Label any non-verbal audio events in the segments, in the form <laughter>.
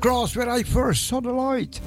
at the cross where I first saw the light.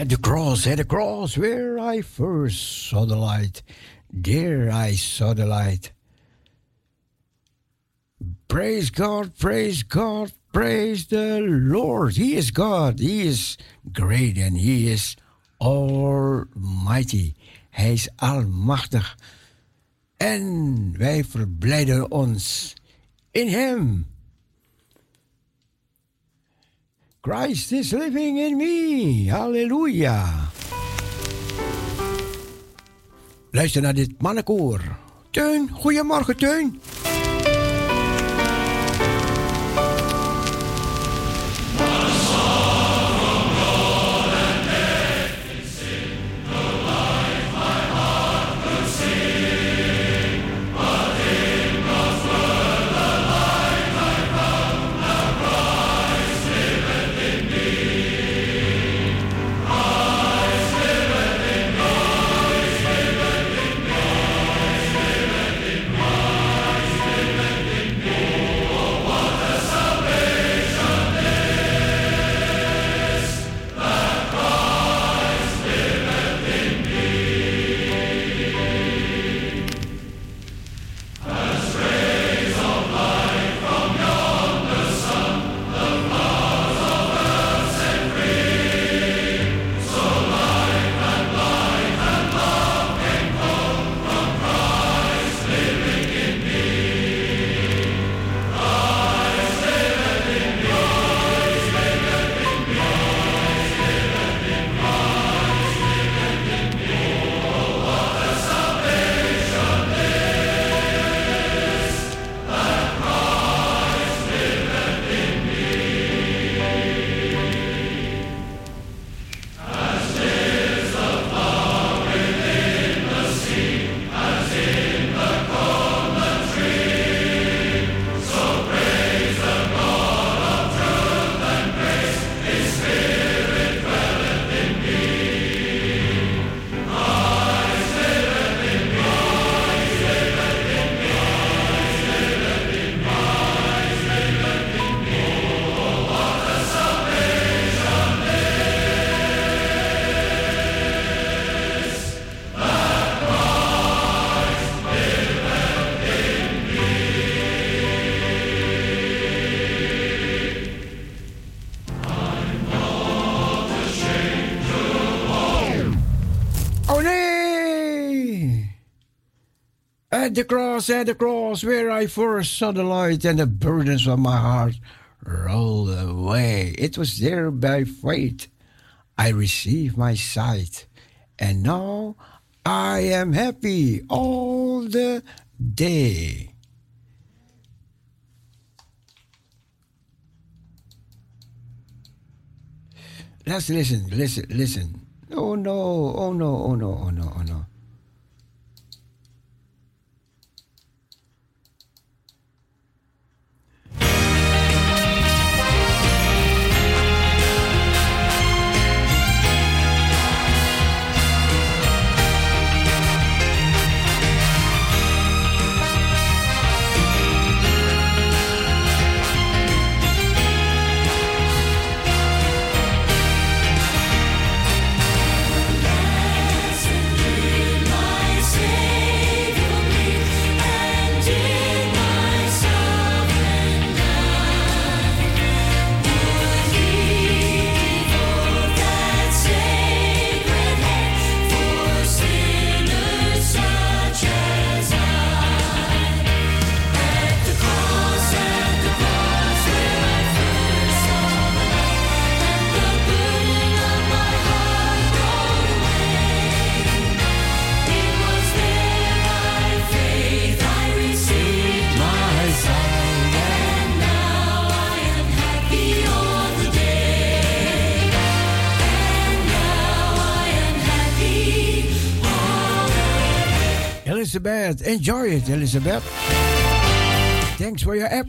At the cross. at the cross where I first saw the light. There I saw the light. Praise God, praise God, praise the Lord. He is God. He is great and He is almighty. Hij is almachtig. En wij verblijden ons in Hem. Christ is living in me. Halleluja. Luister naar dit mannenkoor. Teun, goedemorgen Teun. At the cross, at the cross, where I first saw the light and the burdens of my heart rolled away. It was there by faith I received my sight, and now I am happy all the day. Let's listen, listen, listen. Oh no, oh no, oh no, oh no, oh no. Enjoy it, Elizabeth. Thanks for your app.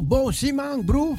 Bom Simão Bru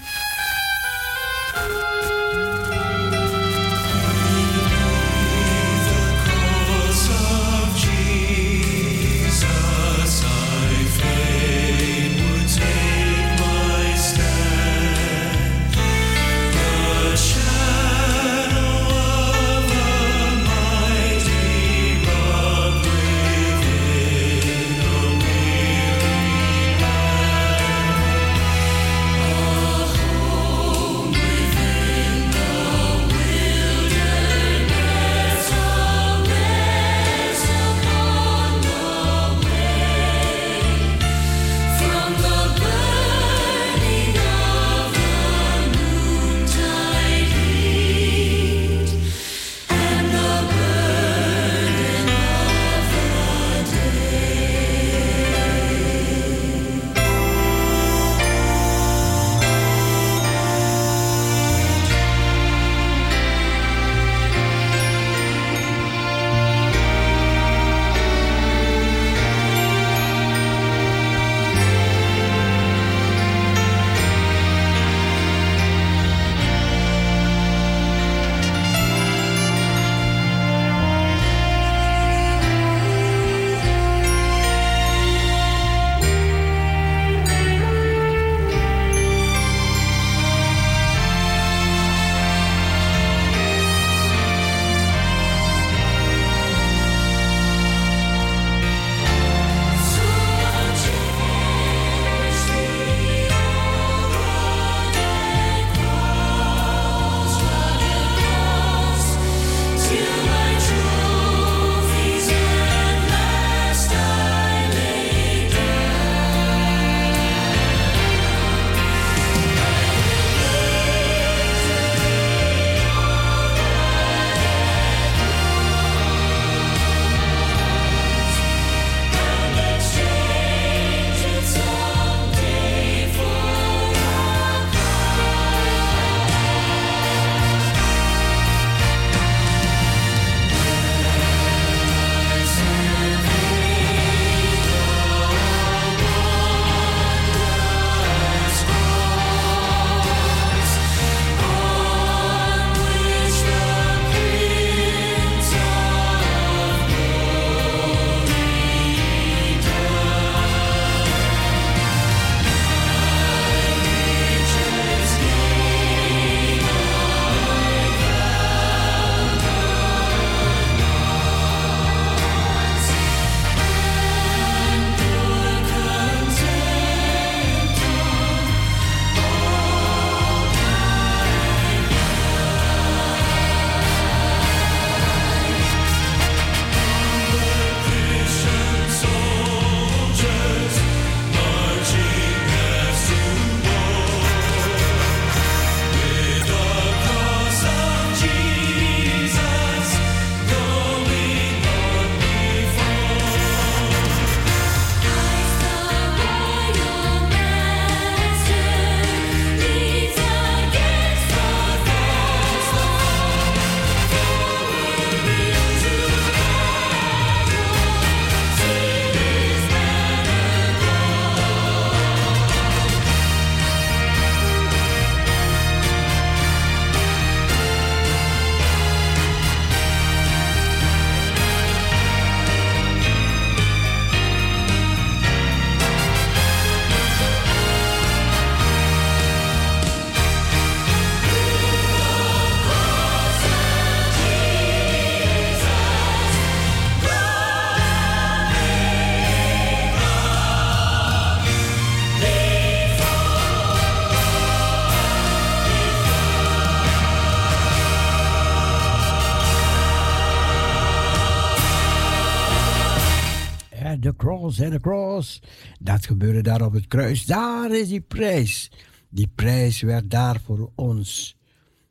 Cross and a Dat gebeurde daar op het kruis. Daar is die prijs. Die prijs werd daar voor ons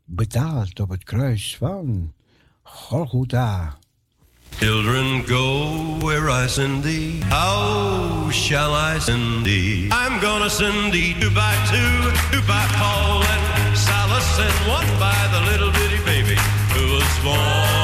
betaald op het kruis van Golgotha. Children, go where I send thee. How shall I send thee? I'm gonna send thee two by two, two by Paul and Silas, and one by the little bitty baby who was born.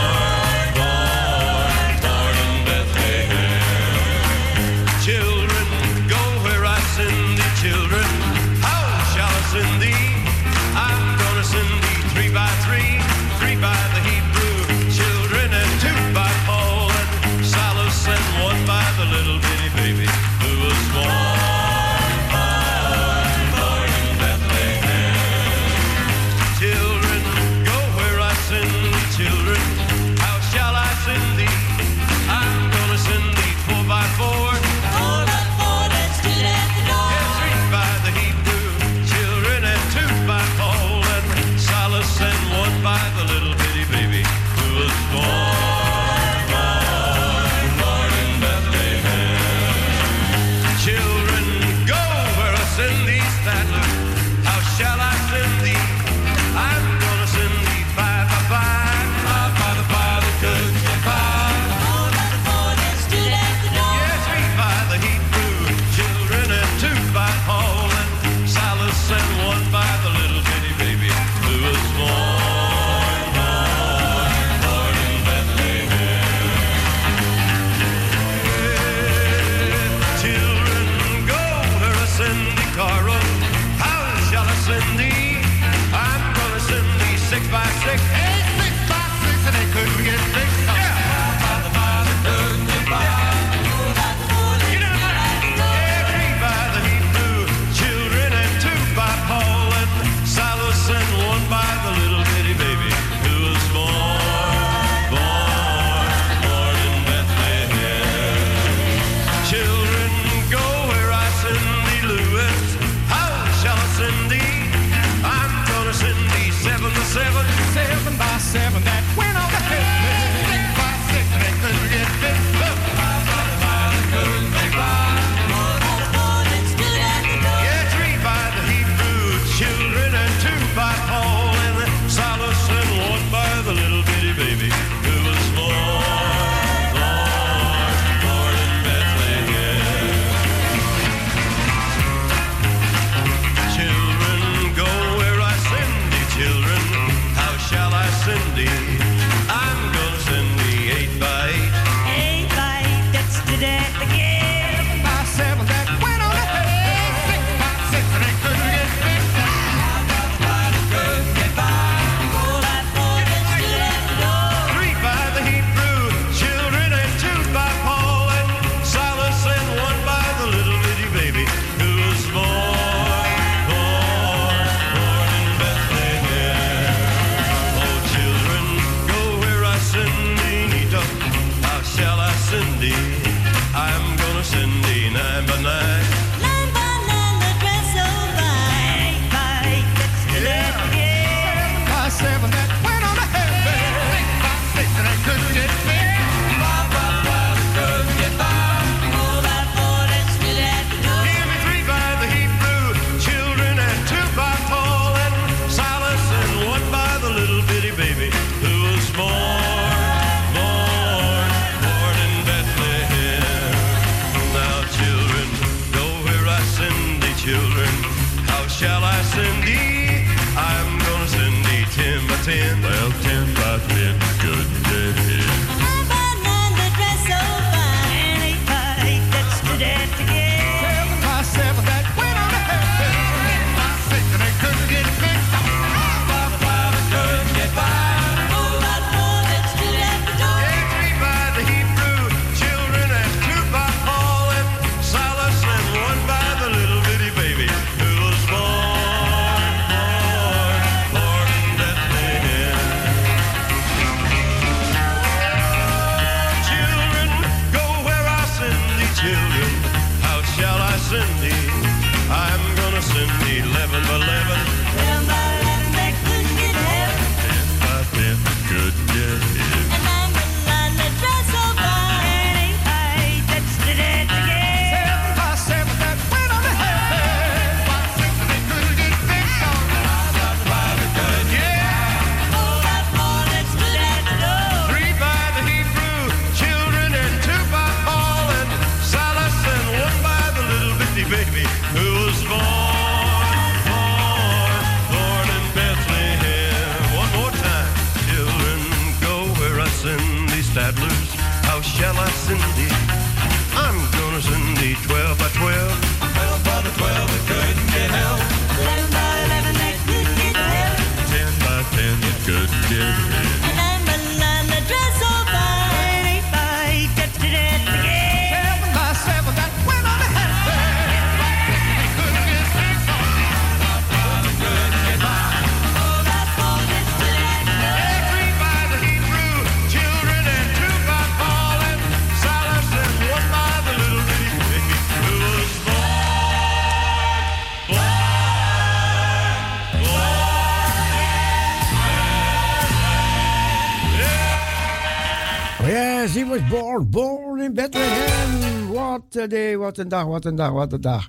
Wat een dag, wat een dag, wat een dag.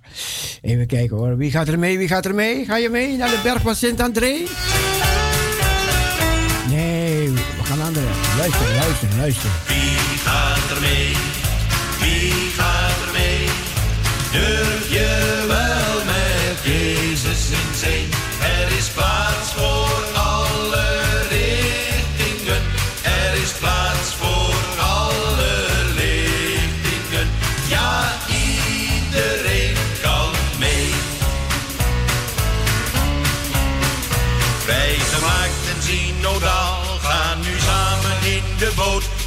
Even kijken hoor, wie gaat er mee, wie gaat er mee? Ga je mee naar de berg van Sint-André? Nee, we gaan andere. Luister, luister, luister. Wie gaat er mee? Wie gaat er mee? Durf je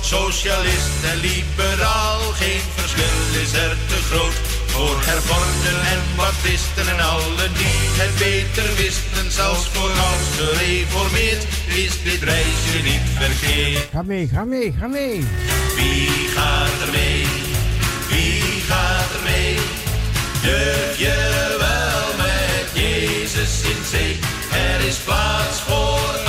Socialist en liberaal, geen verschil is er te groot. Voor hervormden en baptisten en allen die het beter wisten. Zelfs voor ons gereformeerd is dit reisje niet verkeerd. Ga mee, ga mee, ga mee. Wie gaat er mee? Wie gaat er mee? Durf je wel met Jezus in zee? Er is plaats voor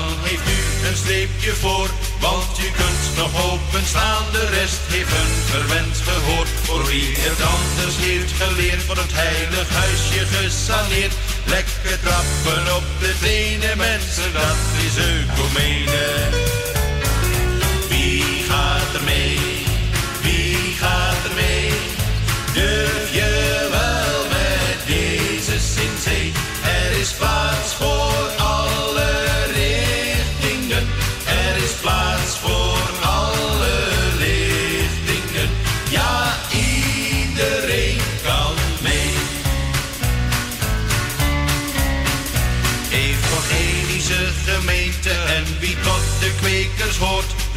dan heeft u een streepje voor. Want je kunt nog openstaan, de rest heeft een verwend gehoord. Voor wie het anders heeft geleerd, wordt het heilig huisje gesaneerd. Lekker trappen op de tenen, mensen, dat is ecumene. Wie gaat er mee?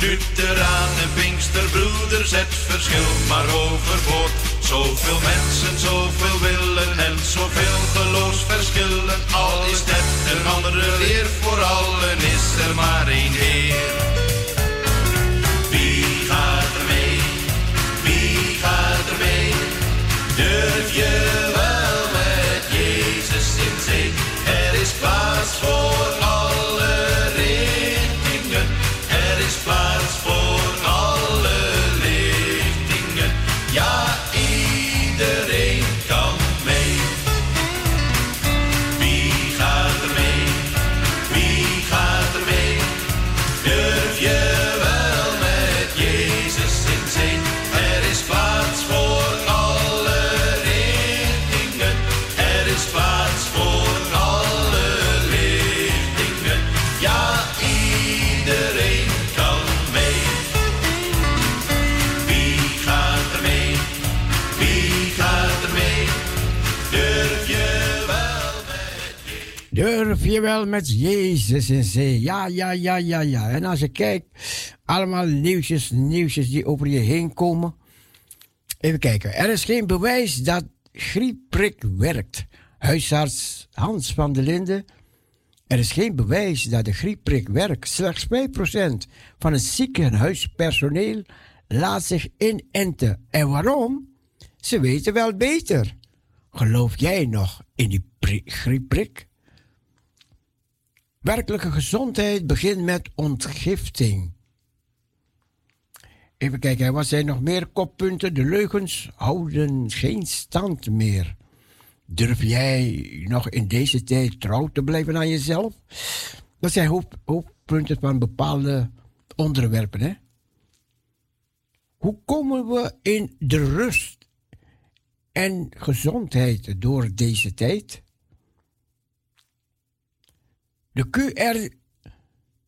Lutheranen, Pinksterbroeders, het verschil maar overboord. Zoveel mensen, zoveel willen en zoveel geloofsverschillen. Al is het een andere leer, voor allen is er maar één Heer. Wie gaat er mee? Wie gaat er mee? Durf je Durf je wel met Jezus in zee? Ja, ja, ja, ja, ja. En als je kijkt, allemaal nieuwsjes, nieuwsjes die over je heen komen. Even kijken. Er is geen bewijs dat griepprik werkt. Huisarts Hans van der Linden. Er is geen bewijs dat de griepprik werkt. Slechts 5% van het ziekenhuispersoneel laat zich inenten. En waarom? Ze weten wel beter. Geloof jij nog in die pri- griepprik? Werkelijke gezondheid begint met ontgifting. Even kijken, wat zijn nog meer koppunten? De leugens houden geen stand meer. Durf jij nog in deze tijd trouw te blijven aan jezelf? Dat zijn hoofdpunten van bepaalde onderwerpen, hè? Hoe komen we in de rust en gezondheid door deze tijd? De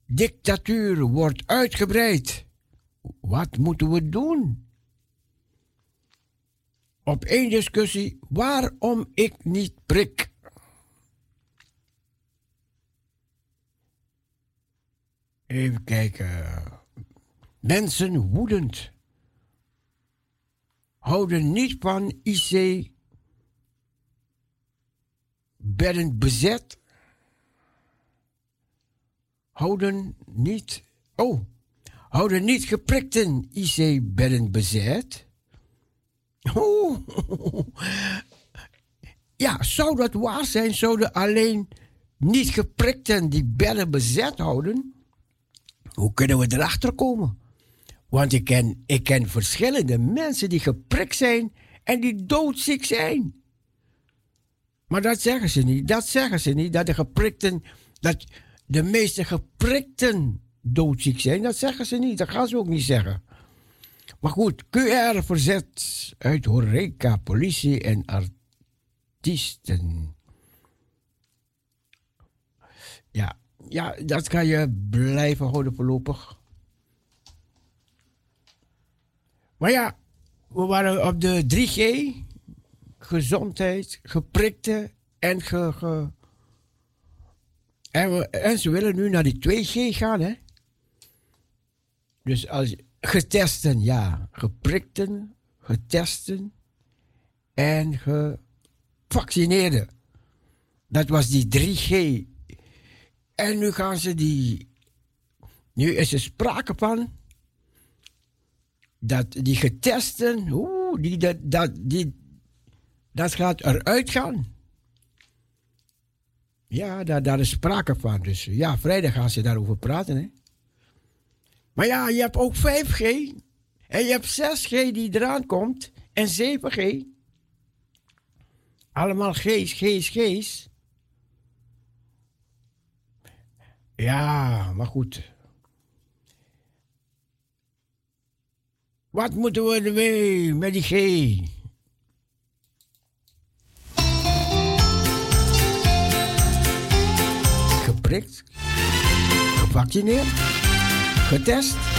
QR-dictatuur wordt uitgebreid. Wat moeten we doen? Op één discussie waarom ik niet prik. Even kijken. Mensen woedend. Houden niet van IC bedden bezet. Houden niet. Oh. Houden niet geprikten IC bedden bezet. Oh. <laughs> Ja, zou dat waar zijn? Zouden alleen niet geprikten die bedden bezet houden? Hoe kunnen we erachter komen? Want ik ken, ik ken verschillende mensen die geprikt zijn en die doodziek zijn. Maar dat zeggen ze niet. Dat zeggen ze niet. Dat de geprikten, dat de meeste geprikten doodziek zijn. Dat zeggen ze niet. Dat gaan ze ook niet zeggen. Maar goed, QR verzet uit Horeca, politie en artiesten. Ja, ja, dat kan je blijven houden voorlopig. Maar ja, we waren op de 3G. Gezondheid, geprikte en ge... ge- en, ze willen nu naar die 2G gaan, hè. Dus als getesten, ja. Geprikten, getesten en gevaccineerden. Dat was die 3G. En nu gaan ze die... Nu is er sprake van dat die getesten, oeh, die, dat, dat, die, dat gaat eruit gaan. Ja, daar, daar is sprake van. Dus ja, vrijdag gaan ze daarover praten. Hè? Maar ja, je hebt ook 5G. En je hebt 6G die eraan komt. En 7G. Allemaal G's, G's, G's. Ja, maar goed. Wat moeten we ermee met die G? Geprikt, gevaccineerd, getest.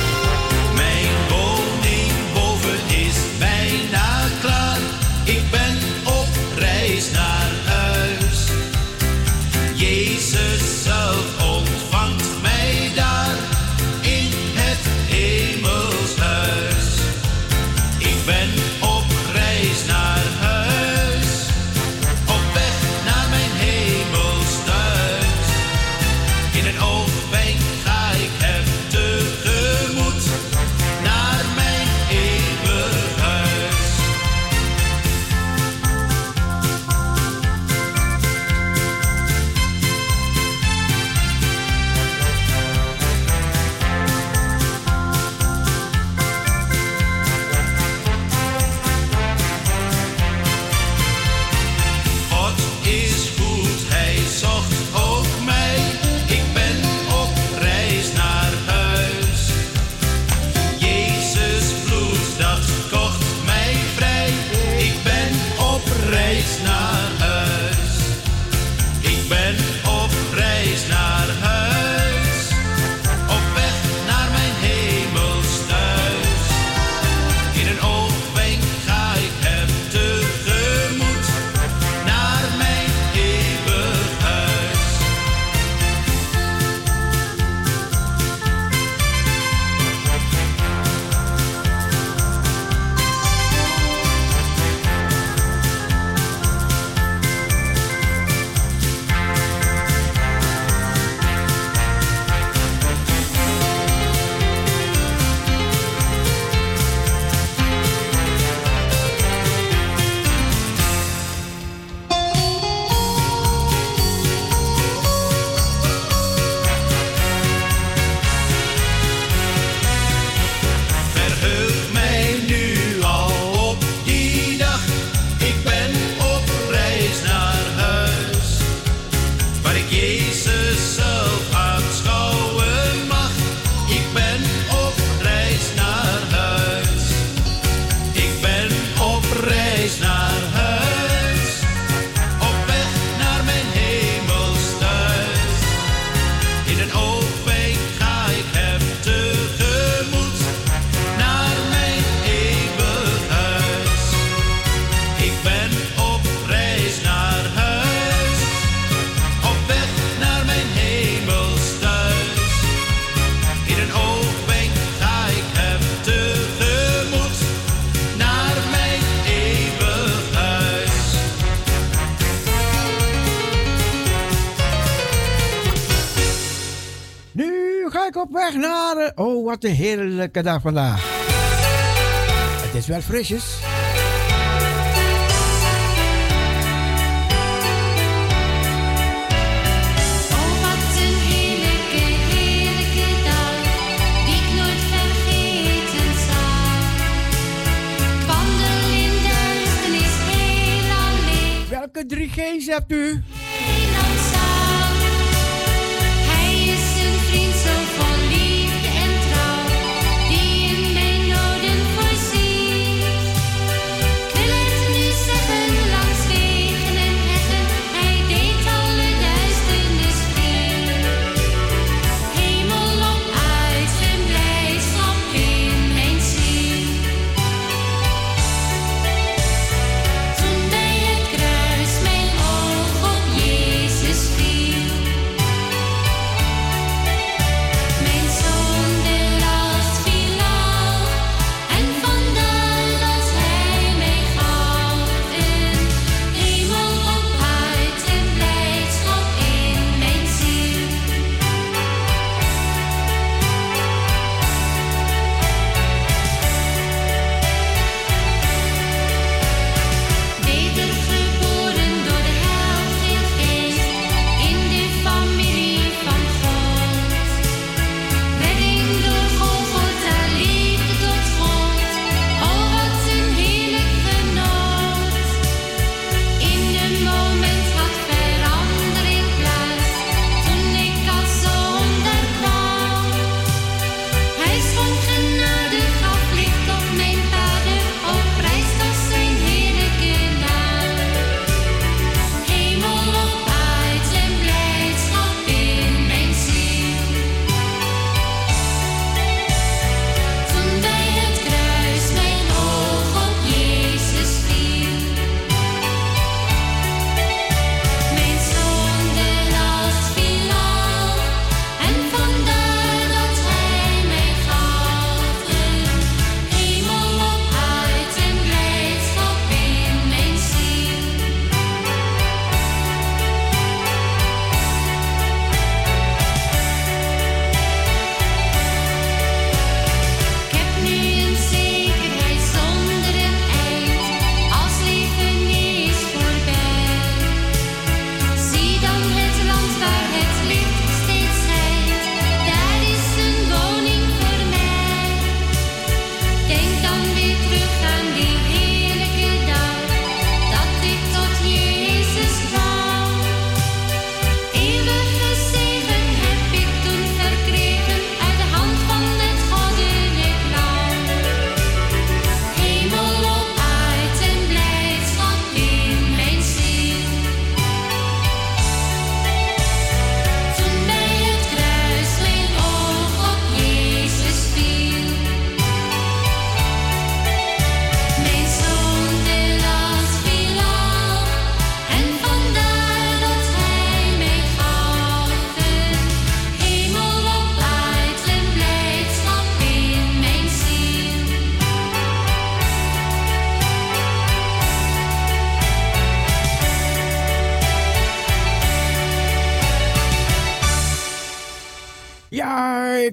Wat een heerlijke dag vandaag. Het is wel frisjes. Oh wat een heerlijke, heerlijke dag. Die nooit vergeten zal. Wanderlinders, het is heel alleen. Welke 3G hebt u?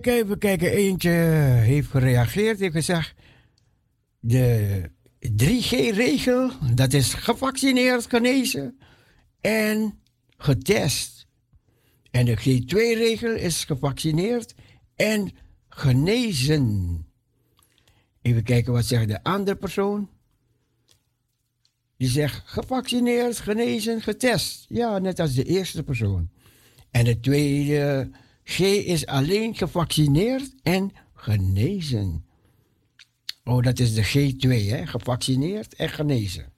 even kijken. Eentje heeft gereageerd. Heeft gezegd. De 3G-regel. Dat is gevaccineerd, genezen. En getest. En de G2-regel is gevaccineerd en genezen. Even kijken wat zegt de andere persoon. Die zegt gevaccineerd, genezen, getest. Ja, net als de eerste persoon. En de tweede G is alleen gevaccineerd en genezen. Oh, dat is de G2, hè? Gevaccineerd en genezen.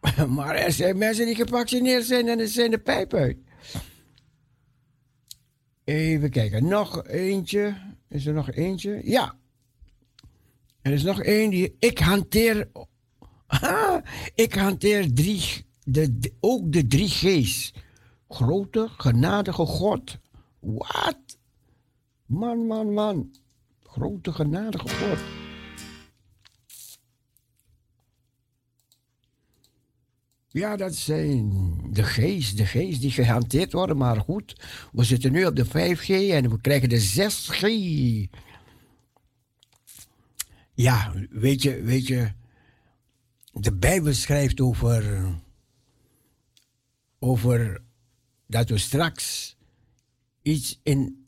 <laughs> maar er zijn mensen die gevaccineerd zijn en er zijn de pijp uit. Even kijken, nog eentje. Is er nog eentje? Ja. Er is nog één die. Ik hanteer. <laughs> Ah, ik hanteer drie, de, ook de drie G's grote, genadige God. Wat? Man, man, man. Grote, genadige God. Ja, dat zijn de geest, de geest die gehanteerd worden. Maar goed, we zitten nu op de 5G en we krijgen de 6G. Ja, weet je, weet je, de Bijbel schrijft over, over dat we straks iets in,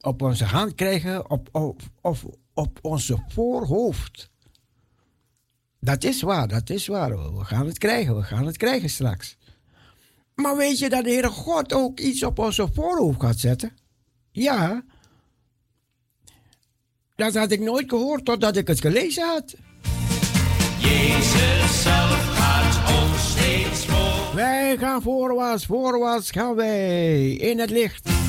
op onze hand krijgen, op, op, of op onze voorhoofd. Dat is waar, dat is waar. We gaan het krijgen, we gaan het krijgen straks. Maar weet je dat de Heere God ook iets op onze voorhoofd gaat zetten? Ja. Dat had ik nooit gehoord totdat ik het gelezen had. Jezus zelf gaat. Wij gaan voorwaarts, voorwaarts gaan wij in het licht.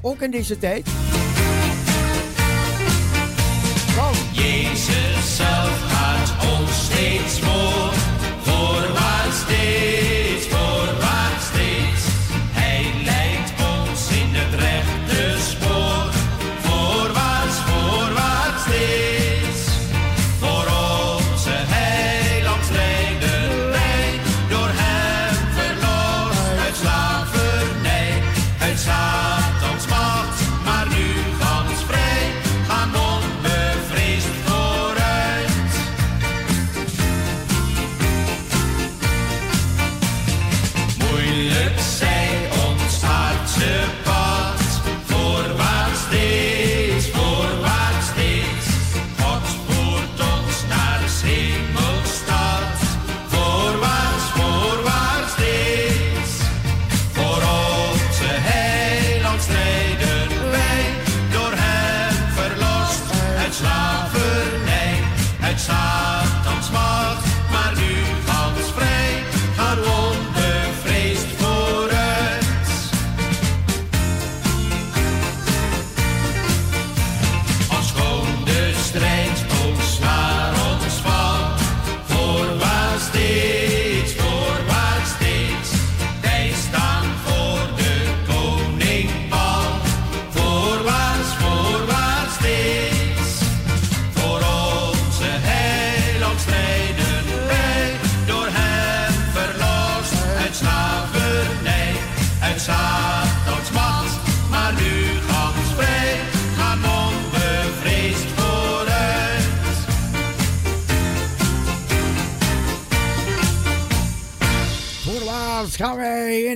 Ook, in deze tijd.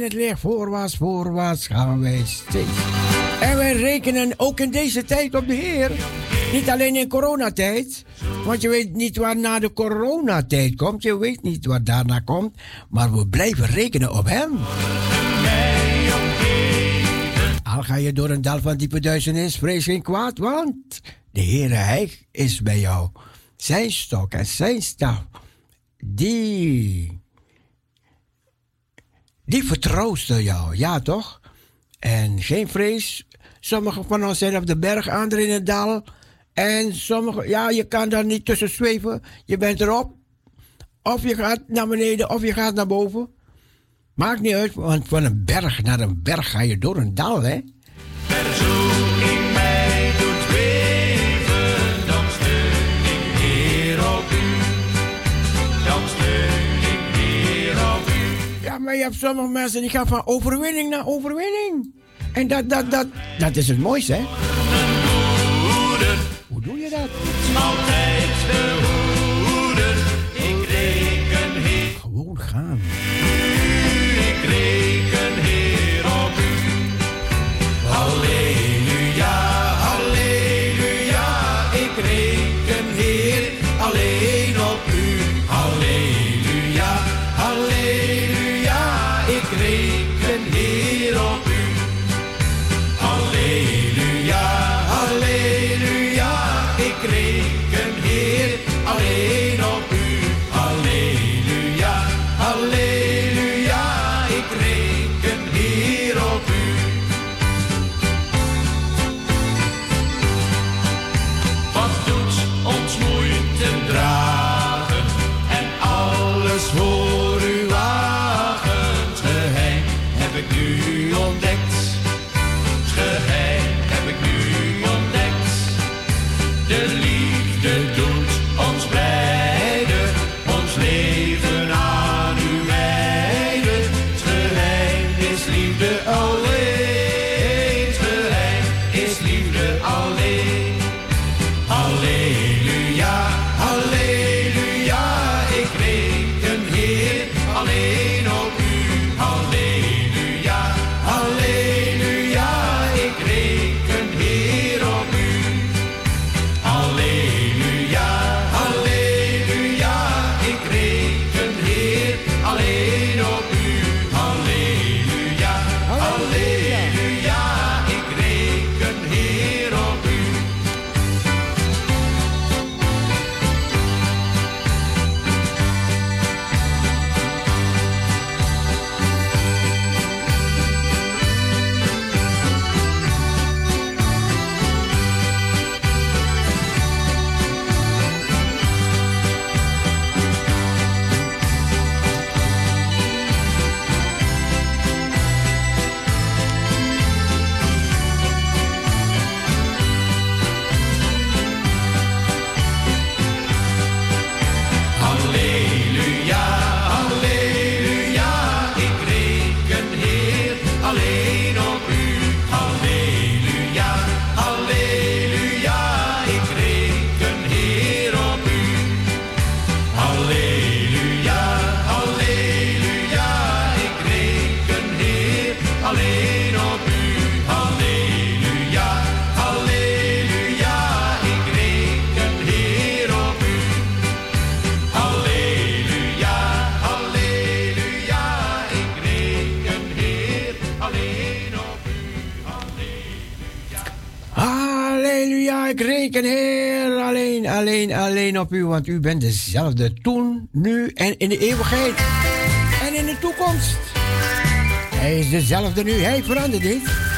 Het licht. Voorwaarts, voorwaarts gaan wij steeds. En wij rekenen ook in deze tijd op de Heer. Niet alleen in coronatijd. Want je weet niet waar na de coronatijd komt. Je weet niet wat daarna komt. Maar we blijven rekenen op Hem. Al ga je door een dal van diepe duisternis, vrees geen kwaad, want de Heere Hij is bij jou. Zijn stok en zijn staf, die, die vertroosten jou, ja toch? En geen vrees. Sommigen van ons zijn op de berg, anderen in het dal. En sommigen, ja, je kan daar niet tussen zweven. Je bent erop. Of je gaat naar beneden, of je gaat naar boven. Maakt niet uit, want van een berg naar een berg ga je door een dal, hè? Maar je hebt sommige mensen die gaan van overwinning naar overwinning. En dat, dat, dat, dat is het mooiste, hè? Hoe doe je dat? want u bent dezelfde toen, nu en in de eeuwigheid. En in de toekomst. Hij is dezelfde nu, hij verandert niet.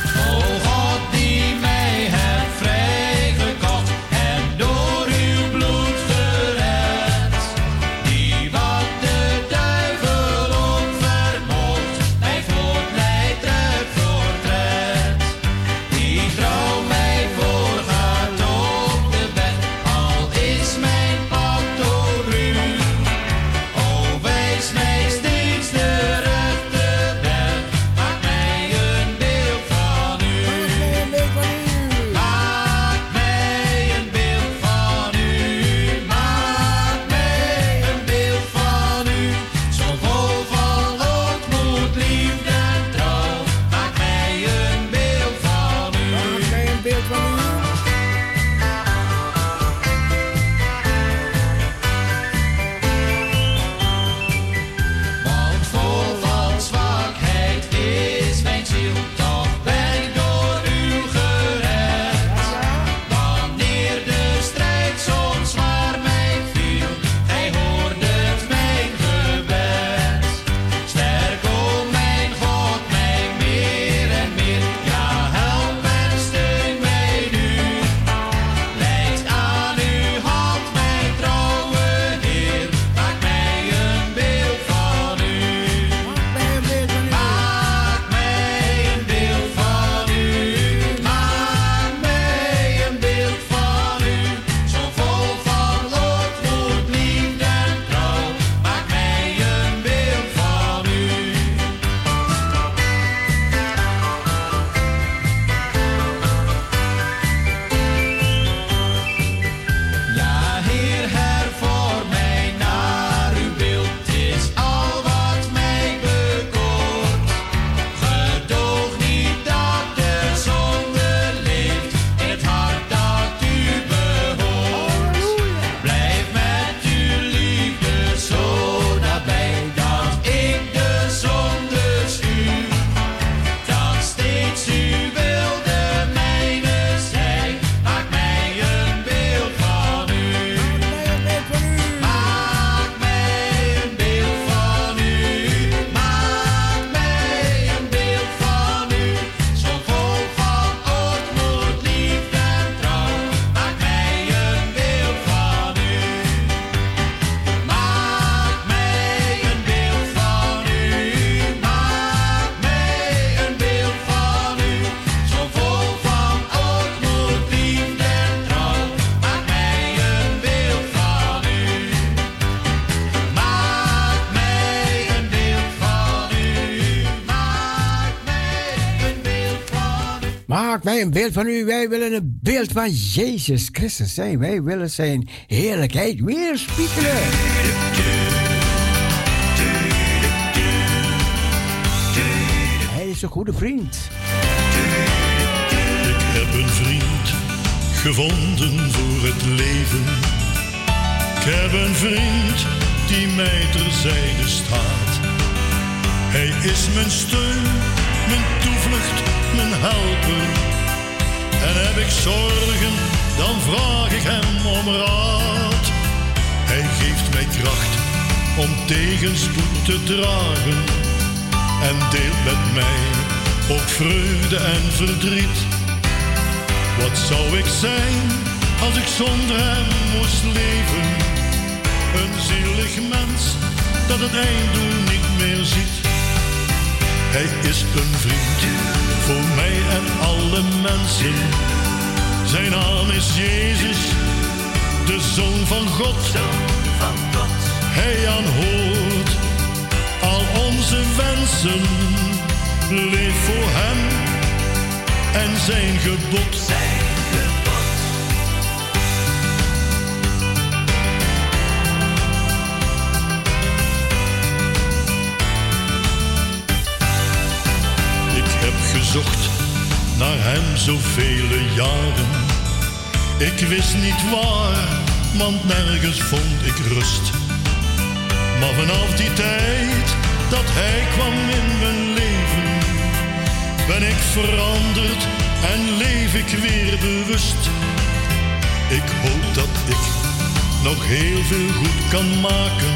Maak wij een beeld van u. Wij willen een beeld van Jezus Christus zijn. Wij willen zijn heerlijkheid weerspiegelen. Hij is een goede vriend. Ik heb een vriend gevonden voor het leven. Ik heb een vriend die mij terzijde staat. Hij is mijn steun, mijn toevlucht, mijn helper. Heb ik zorgen, dan vraag ik hem om raad. Hij geeft mij kracht om tegenspoed te dragen. En deelt met mij ook vreugde en verdriet. Wat zou ik zijn als ik zonder hem moest leven? Een zielig mens dat het einddoel niet meer ziet. Hij is een vriend voor mij en alle mensen. Zijn naam is Jezus, de Zoon van God. Hij aanhoort al onze wensen. Leef voor hem en zijn gebod. Ik heb gezocht naar hem zoveel jaren. Ik wist niet waar, want nergens vond ik rust. Maar vanaf die tijd dat hij kwam in mijn leven, ben ik veranderd en leef ik weer bewust. Ik hoop dat ik nog heel veel goed kan maken.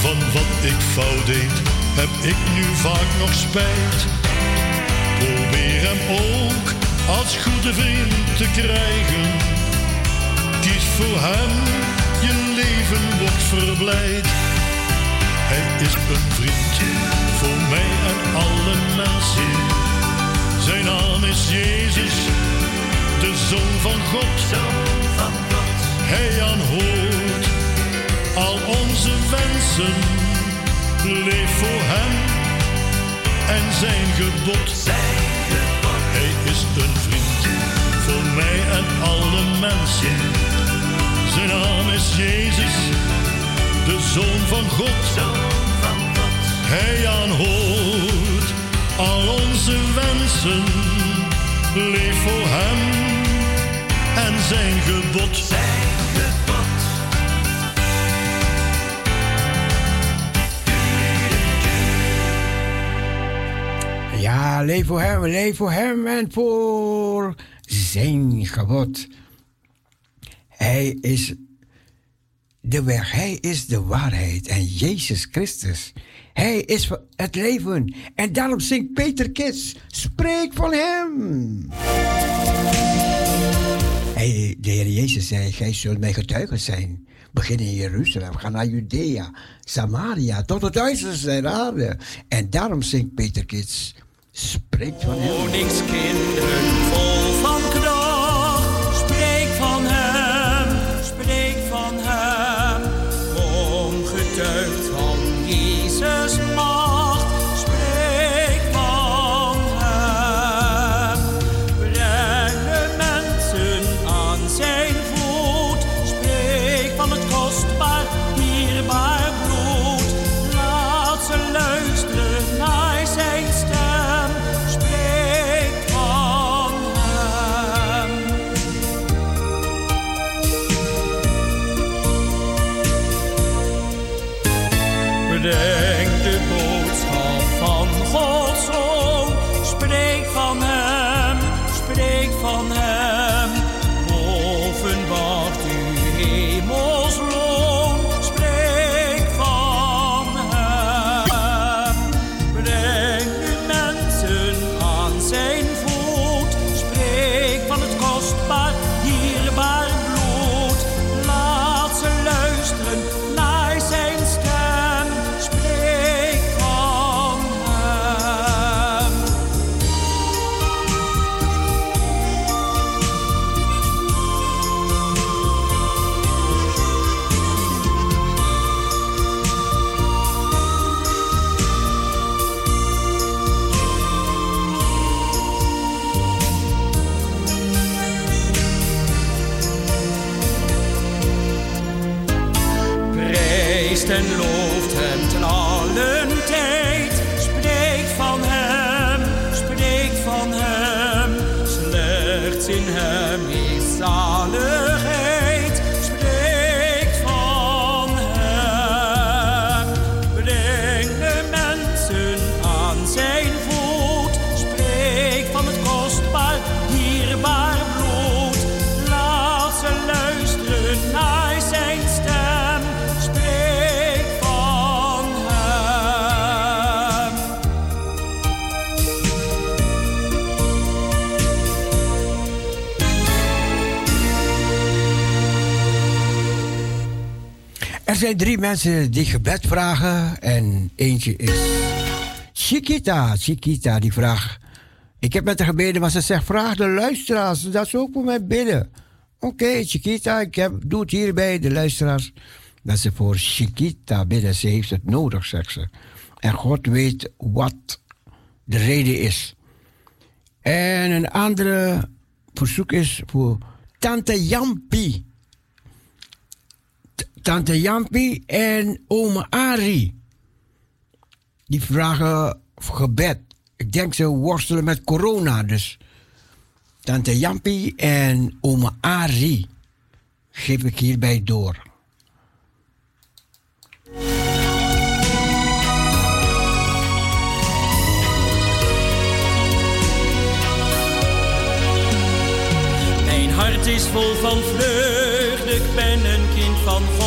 Van wat ik fout deed, heb ik nu vaak nog spijt. Probeer hem ook als goede vriend te krijgen. Kies voor hem, je leven wordt verblijd. Hij is een vriend voor mij en alle mensen. Zijn naam is Jezus, de Zoon van God. Hij aanhoort al onze wensen. Leef voor hem en zijn gebod. Hij is een vriend voor mij en alle mensen. Zijn naam is Jezus, de Zoon van God. Hij aanhoort al onze wensen. Leef voor hem en zijn gebod. Leef voor hem, leef voor hem en voor zijn gebod. Hij is de weg, hij is de waarheid en Jezus Christus. Hij is het leven. En daarom zingt Peter Kits, spreek van hem. De Heer Jezus zei, gij zult mijn getuigen zijn. Begin in Jeruzalem, ga naar Judea, Samaria, tot het uiterste der aarde. En daarom zingt Peter Kits, spreek van hem. Koningskinderen zijn drie mensen die gebed vragen en eentje is Chiquita. Chiquita die vraagt, ik heb met haar gebeden, maar ze zegt, vraag de luisteraars dat ze ook voor mij bidden. Oké, Chiquita, ik heb, doe het hierbij, de luisteraars, dat ze voor Chiquita bidden. Ze heeft het nodig, zegt ze. En God weet wat de reden is. En een andere verzoek is voor Tante Jampi. Tante Jampi en oma Ari. Die vragen gebed. Ik denk ze worstelen met corona, dus. Tante Jampi en oma Ari geef ik hierbij door. Mijn hart is vol van vreugde, ik ben een kind van.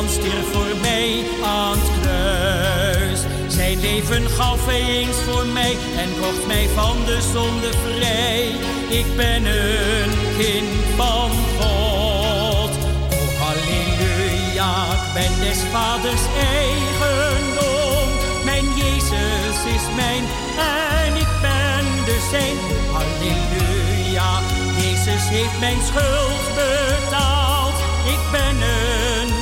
Stierf voor mij aan het kruis. Zijn leven gaf eens voor mij en kocht mij van de zonde vrij. Ik ben een kind van God. Oh halleluja, ik ben des vaders eigendom. Mijn Jezus is mijn en ik ben de zijn. Halleluja, Jezus heeft mijn schuld betaald. Ik ben een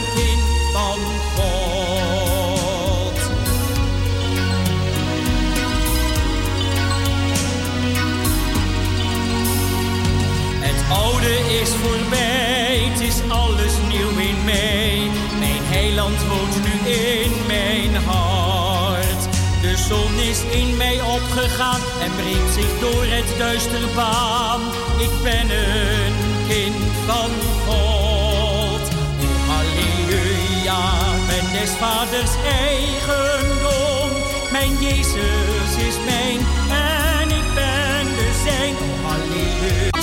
oude is voorbij, het is alles nieuw in mij. Mijn heiland woont nu in mijn hart. De zon is in mij opgegaan en brengt zich door het duister baan. Ik ben een kind van God. Oh, halleluja, ben des vaders eigendom. Mijn Jezus is mijn en ik ben de zijn. Oh, halleluja.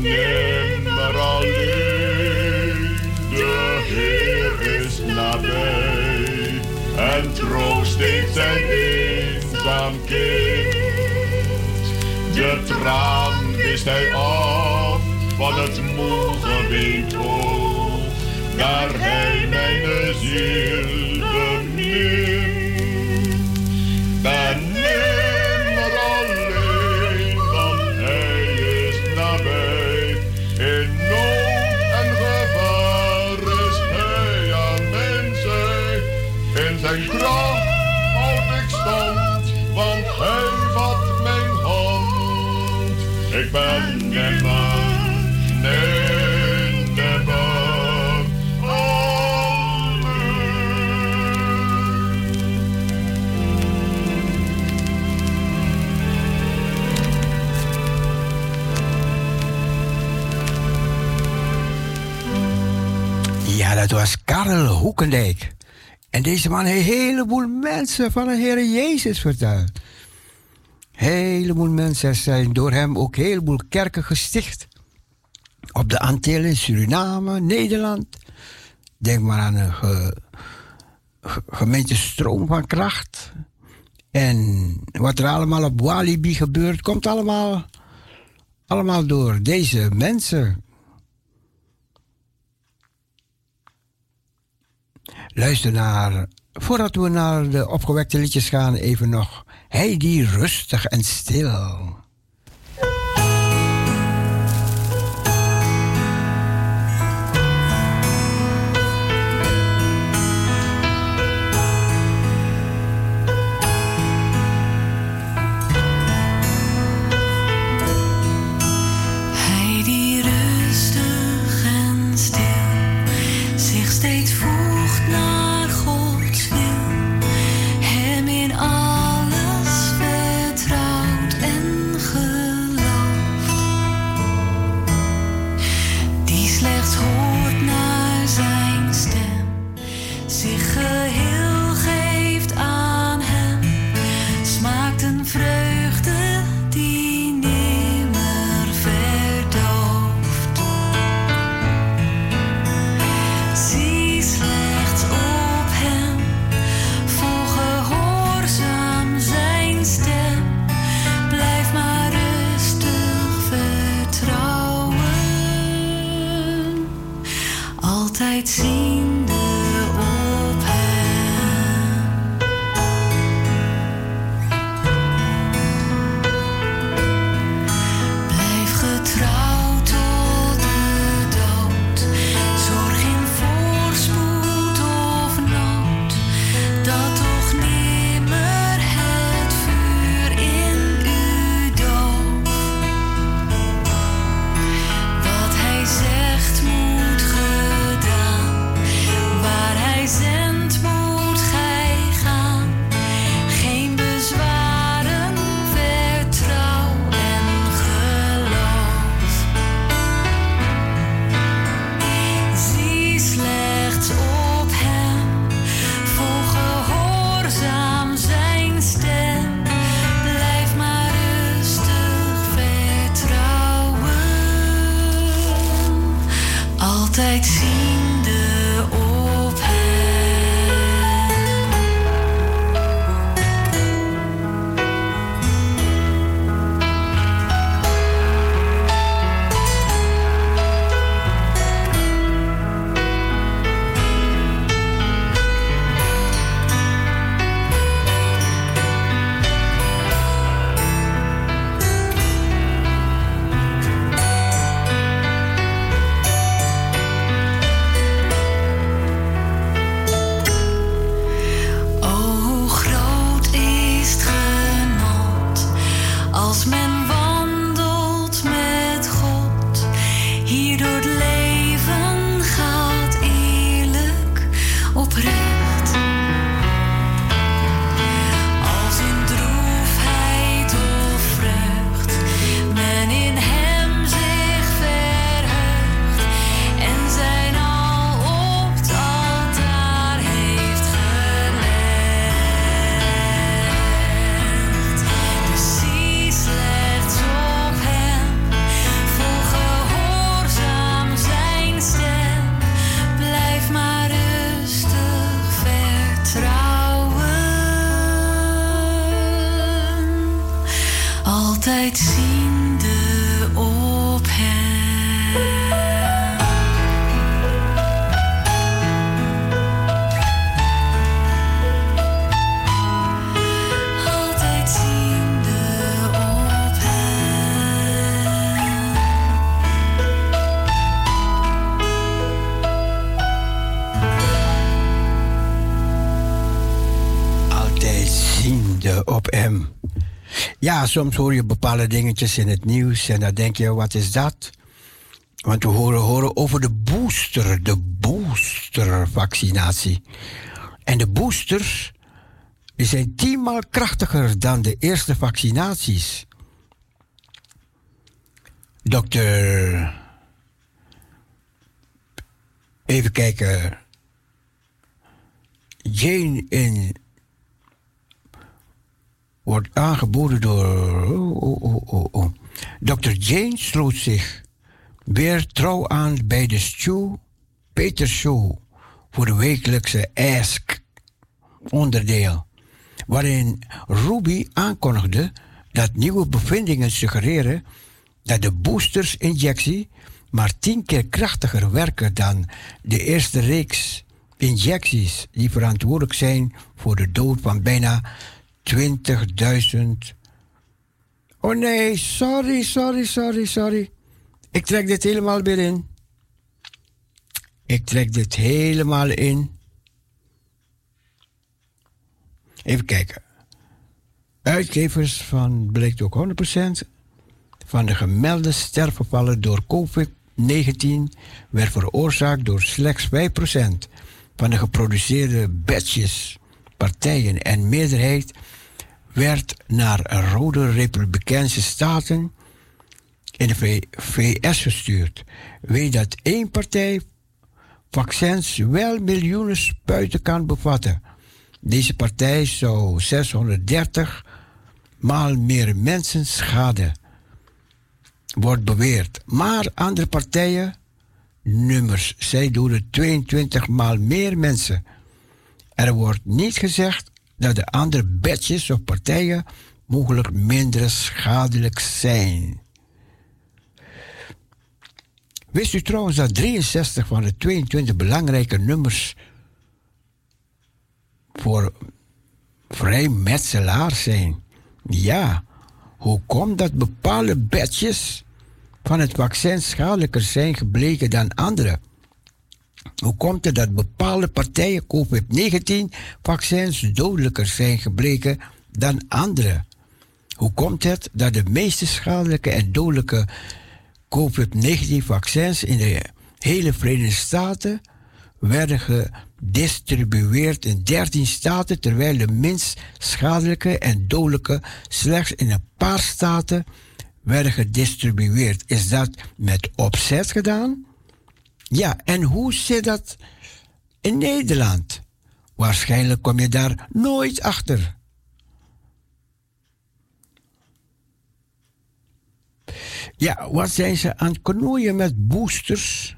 Nimmer alleen, de Heer is nabij en troost zijn eenzaam kind. De traan wist hij af van het moe geween oog, daar hij mijn ziel Dat was Karel Hoekendijk. En deze man heeft een heleboel mensen van de Heer Jezus verteld. heleboel mensen zijn door hem ook een heleboel kerken gesticht. Op de Antillen, Suriname, Nederland. Denk maar aan een ge, ge- gemeente Stroom van Kracht. En wat er allemaal op Walibi gebeurt, komt allemaal, allemaal door deze mensen. Luister naar, voordat we naar de opgewekte liedjes gaan, even nog. Hij die rustig en stil. Ja, soms hoor je bepaalde dingetjes in het nieuws en dan denk je, wat is dat? Want we horen, horen over de booster, de boostervaccinatie. En de boosters, die zijn tienmaal krachtiger dan de eerste vaccinaties. Dokter, even kijken. Jane in wordt aangeboden door. Oh, oh, oh, oh, oh. Dr. Jane sloot zich weer trouw aan bij de Stu Peter Show voor de wekelijkse Ask onderdeel, waarin Ruby aankondigde dat nieuwe bevindingen suggereren dat de boosters-injectie maar tien keer krachtiger werken dan de eerste reeks injecties die verantwoordelijk zijn voor de dood van bijna 20.000. Oh nee, sorry, sorry, sorry, sorry. Ik trek dit helemaal weer in. Ik trek dit helemaal in. Even kijken. Uitgevers van blijkt ook 100% van de gemelde sterfgevallen door COVID-19 werd veroorzaakt door slechts 5% van de geproduceerde batches, partijen en meerderheid werd naar rode republikeinse staten in de VS gestuurd. Weet dat één partij vaccins wel miljoenen spuiten kan bevatten. Deze partij zou 630 maal meer mensen schaden, wordt beweerd. Maar andere partijen, nummers, zij doden 22 maal meer mensen. Er wordt niet gezegd dat de andere batches of partijen mogelijk minder schadelijk zijn. Wist u trouwens dat 63 van de 22 belangrijke nummers voor vrijmetselaars zijn? Ja, hoe komt dat bepaalde batches van het vaccin schadelijker zijn gebleken dan andere? Hoe komt het dat bepaalde partijen COVID-19-vaccins dodelijker zijn gebleken dan andere? Hoe komt het dat de meeste schadelijke en dodelijke COVID-19-vaccins in de hele Verenigde Staten werden gedistribueerd in 13 staten, terwijl de minst schadelijke en dodelijke slechts in een paar staten werden gedistribueerd? Is dat met opzet gedaan? Ja, en hoe zit dat in Nederland? Waarschijnlijk kom je daar nooit achter. Ja, wat zijn ze aan het knoeien met boosters?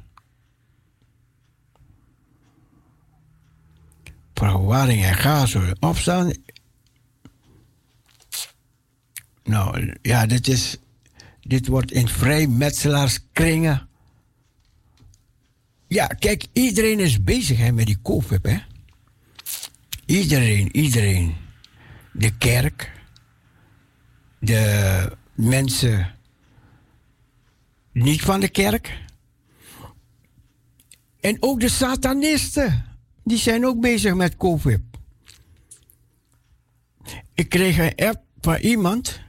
Verwarring en zullen opstaan. Nou, ja, dit is... Dit wordt in vrijmetselaarskringen... Ja, kijk, iedereen is bezig hè, met die COVID, hè. Iedereen, iedereen. De kerk, de mensen niet van de kerk. En ook de satanisten, die zijn ook bezig met COVID. Ik kreeg een app van iemand.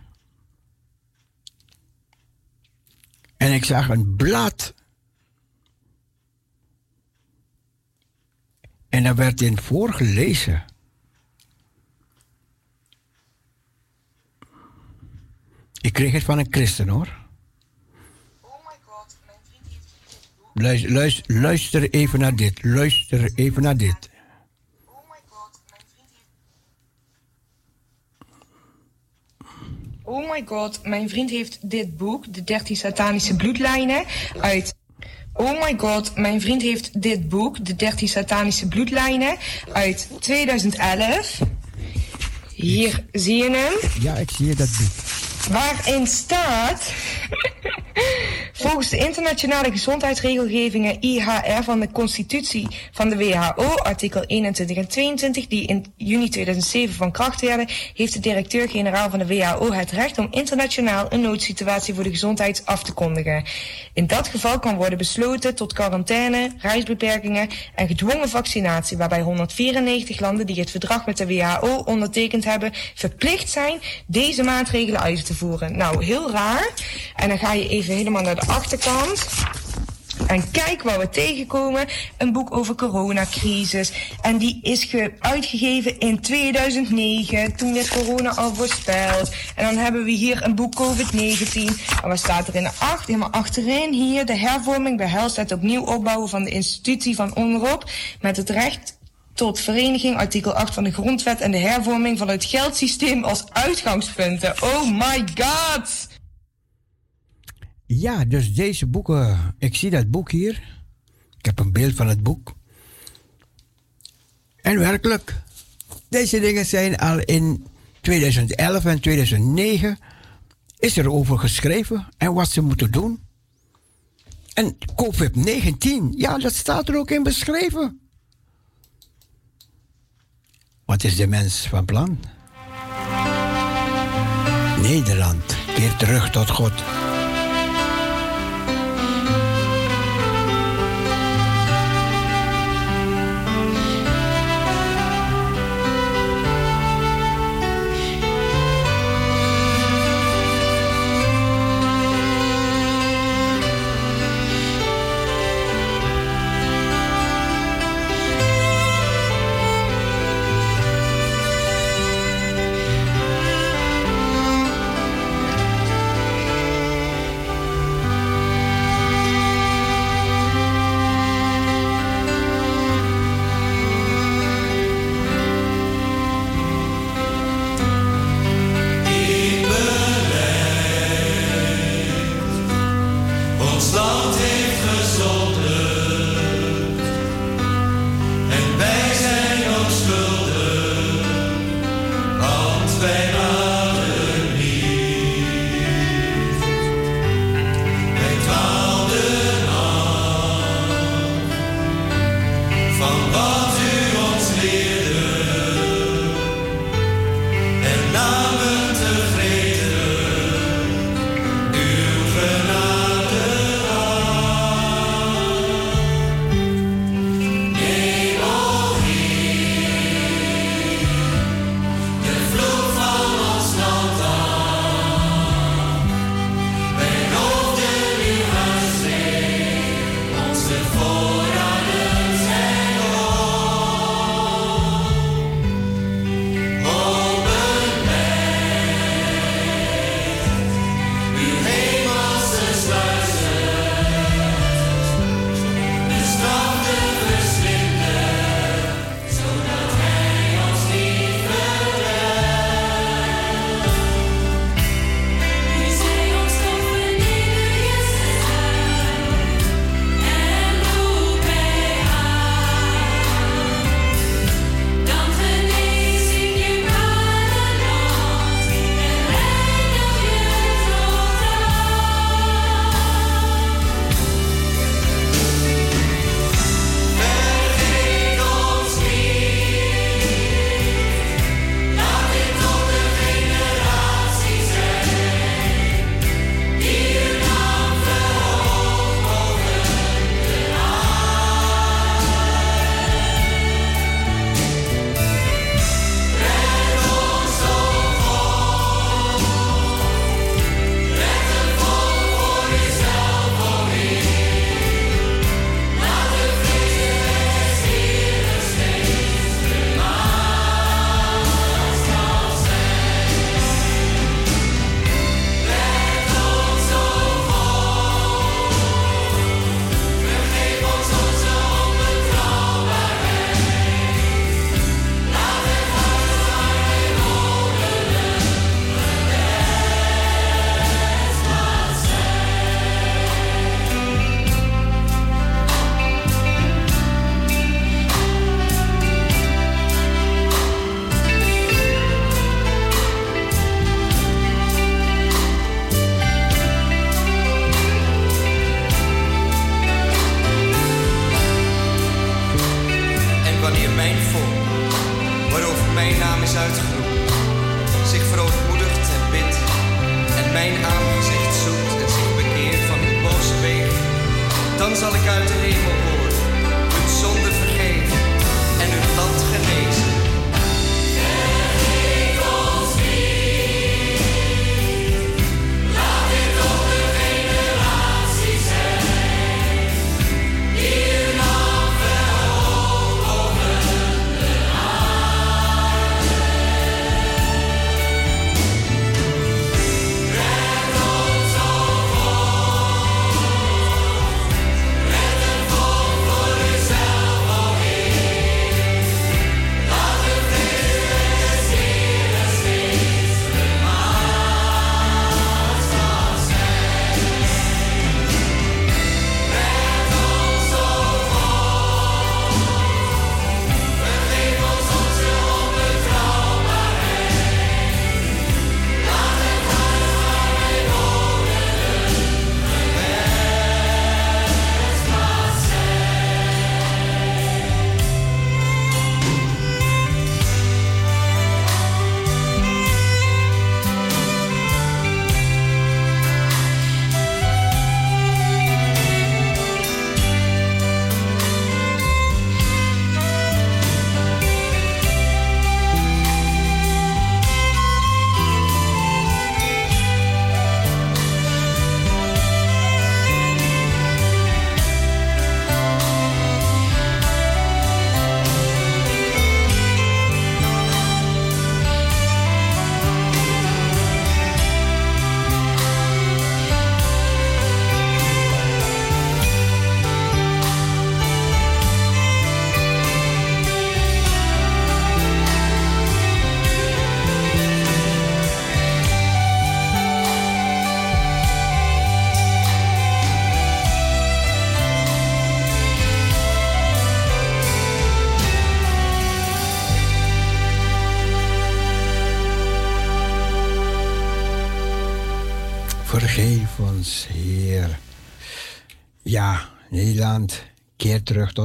En ik zag een blad. En daar werd in voorgelezen. Ik kreeg het van een christen hoor. Luister, luister, luister even naar dit. Luister even naar dit. Oh my god, mijn vriend heeft dit boek, De 13 Satanische Bloedlijnen, uit. Oh my god, mijn vriend heeft dit boek, De 13 Satanische Bloedlijnen, uit 2011. Hier zie je hem. Ja, ik zie dat boek. Waarin staat. <laughs> Volgens de internationale gezondheidsregelgevingen IHR van de Constitutie van de WHO, artikel 21 en 22, die in juni 2007 van kracht werden, heeft de directeur-generaal van de WHO het recht om internationaal een noodsituatie voor de gezondheid af te kondigen. In dat geval kan worden besloten tot quarantaine, reisbeperkingen en gedwongen vaccinatie, waarbij 194 landen die het verdrag met de WHO ondertekend hebben, verplicht zijn deze maatregelen uit te voeren. Nou, heel raar. En dan ga je even helemaal naar de achterkant. En kijk waar we tegenkomen. Een boek over coronacrisis. En die is ge- uitgegeven in 2009. Toen werd corona al voorspeld. En dan hebben we hier een boek COVID-19. En wat staat er in de acht? Helemaal achterin hier. De hervorming behelst het opnieuw opbouwen van de institutie van onderop. Met het recht tot vereniging, artikel 8 van de grondwet en de hervorming van het geldsysteem als uitgangspunten. Oh my god! Ja, dus deze boeken, ik zie dat boek hier. Ik heb een beeld van het boek. En werkelijk, deze dingen zijn al in 2011 en 2009 is er over geschreven en wat ze moeten doen. En COVID-19, ja, dat staat er ook in beschreven. Wat is de mens van plan? Nederland keert terug tot God.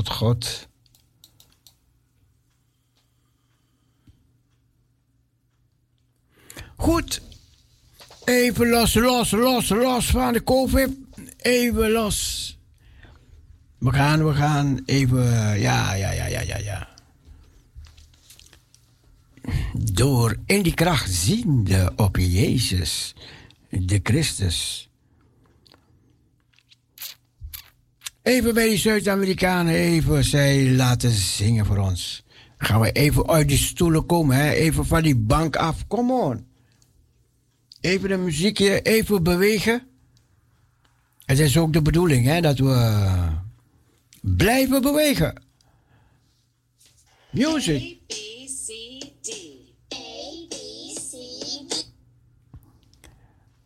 God. Goed. Even los, los, los, los van de COVID. Even los. We gaan, we gaan even. Ja, ja, ja, ja, ja, ja. Door in die kracht ziende op Jezus, de Christus. Even bij die Zuid-Amerikanen, even zij laten zingen voor ons. Gaan we even uit die stoelen komen, hè? even van die bank af. Come on. Even de muziekje, even bewegen. Het is ook de bedoeling hè, dat we blijven bewegen. Music.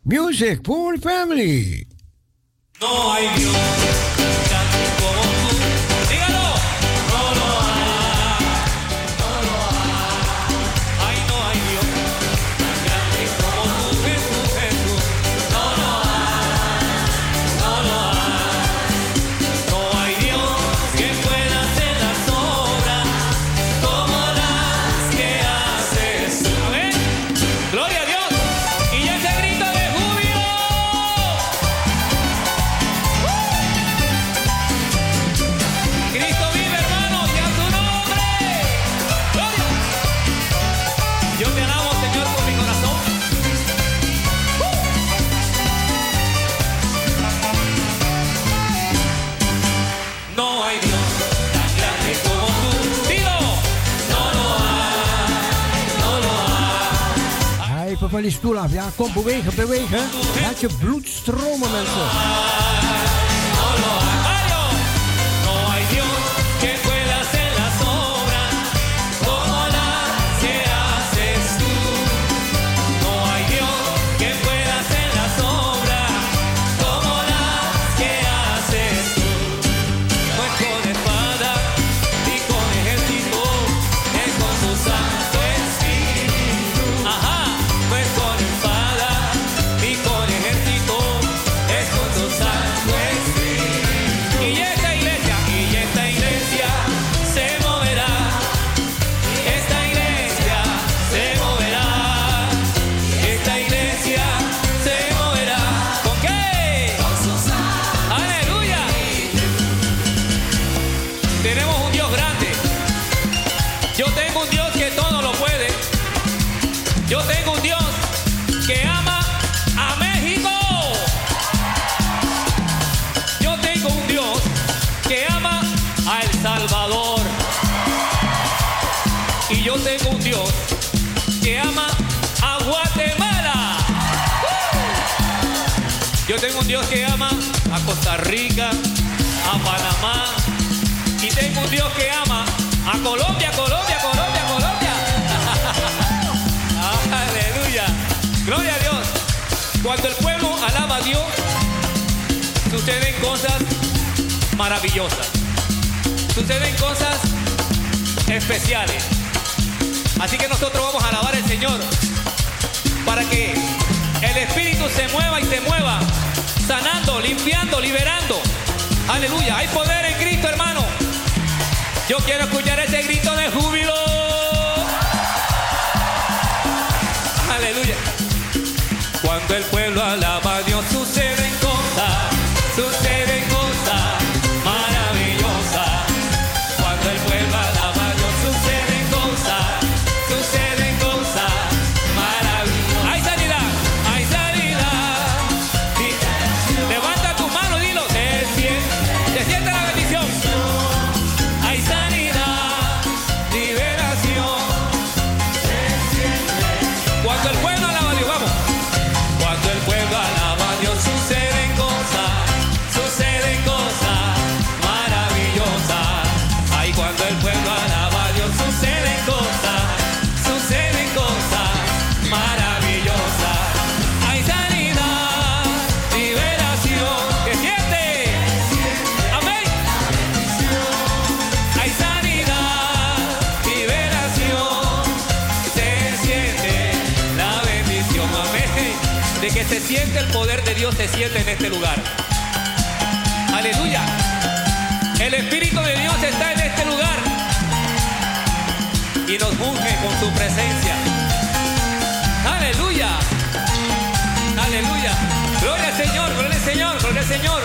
Music for the family. No van die stoel af. Ja, kom bewegen, bewegen. Laat je bloed stromen, mensen. un Dios que ama a Costa Rica, a Panamá. Y tengo un Dios que ama a Colombia, Colombia, Colombia, Colombia. <laughs> Aleluya. Gloria a Dios. Cuando el pueblo alaba a Dios, suceden cosas maravillosas. Suceden cosas especiales. Así que nosotros vamos a alabar al Señor para que el Espíritu se mueva y se mueva sanando, limpiando, liberando. Aleluya, hay poder en Cristo, hermano. Yo quiero escuchar ese grito de júbilo. se siente en este lugar. Aleluya. El Espíritu de Dios está en este lugar y nos unge con su presencia. Aleluya. Aleluya. Gloria al Señor, gloria al Señor, gloria al Señor.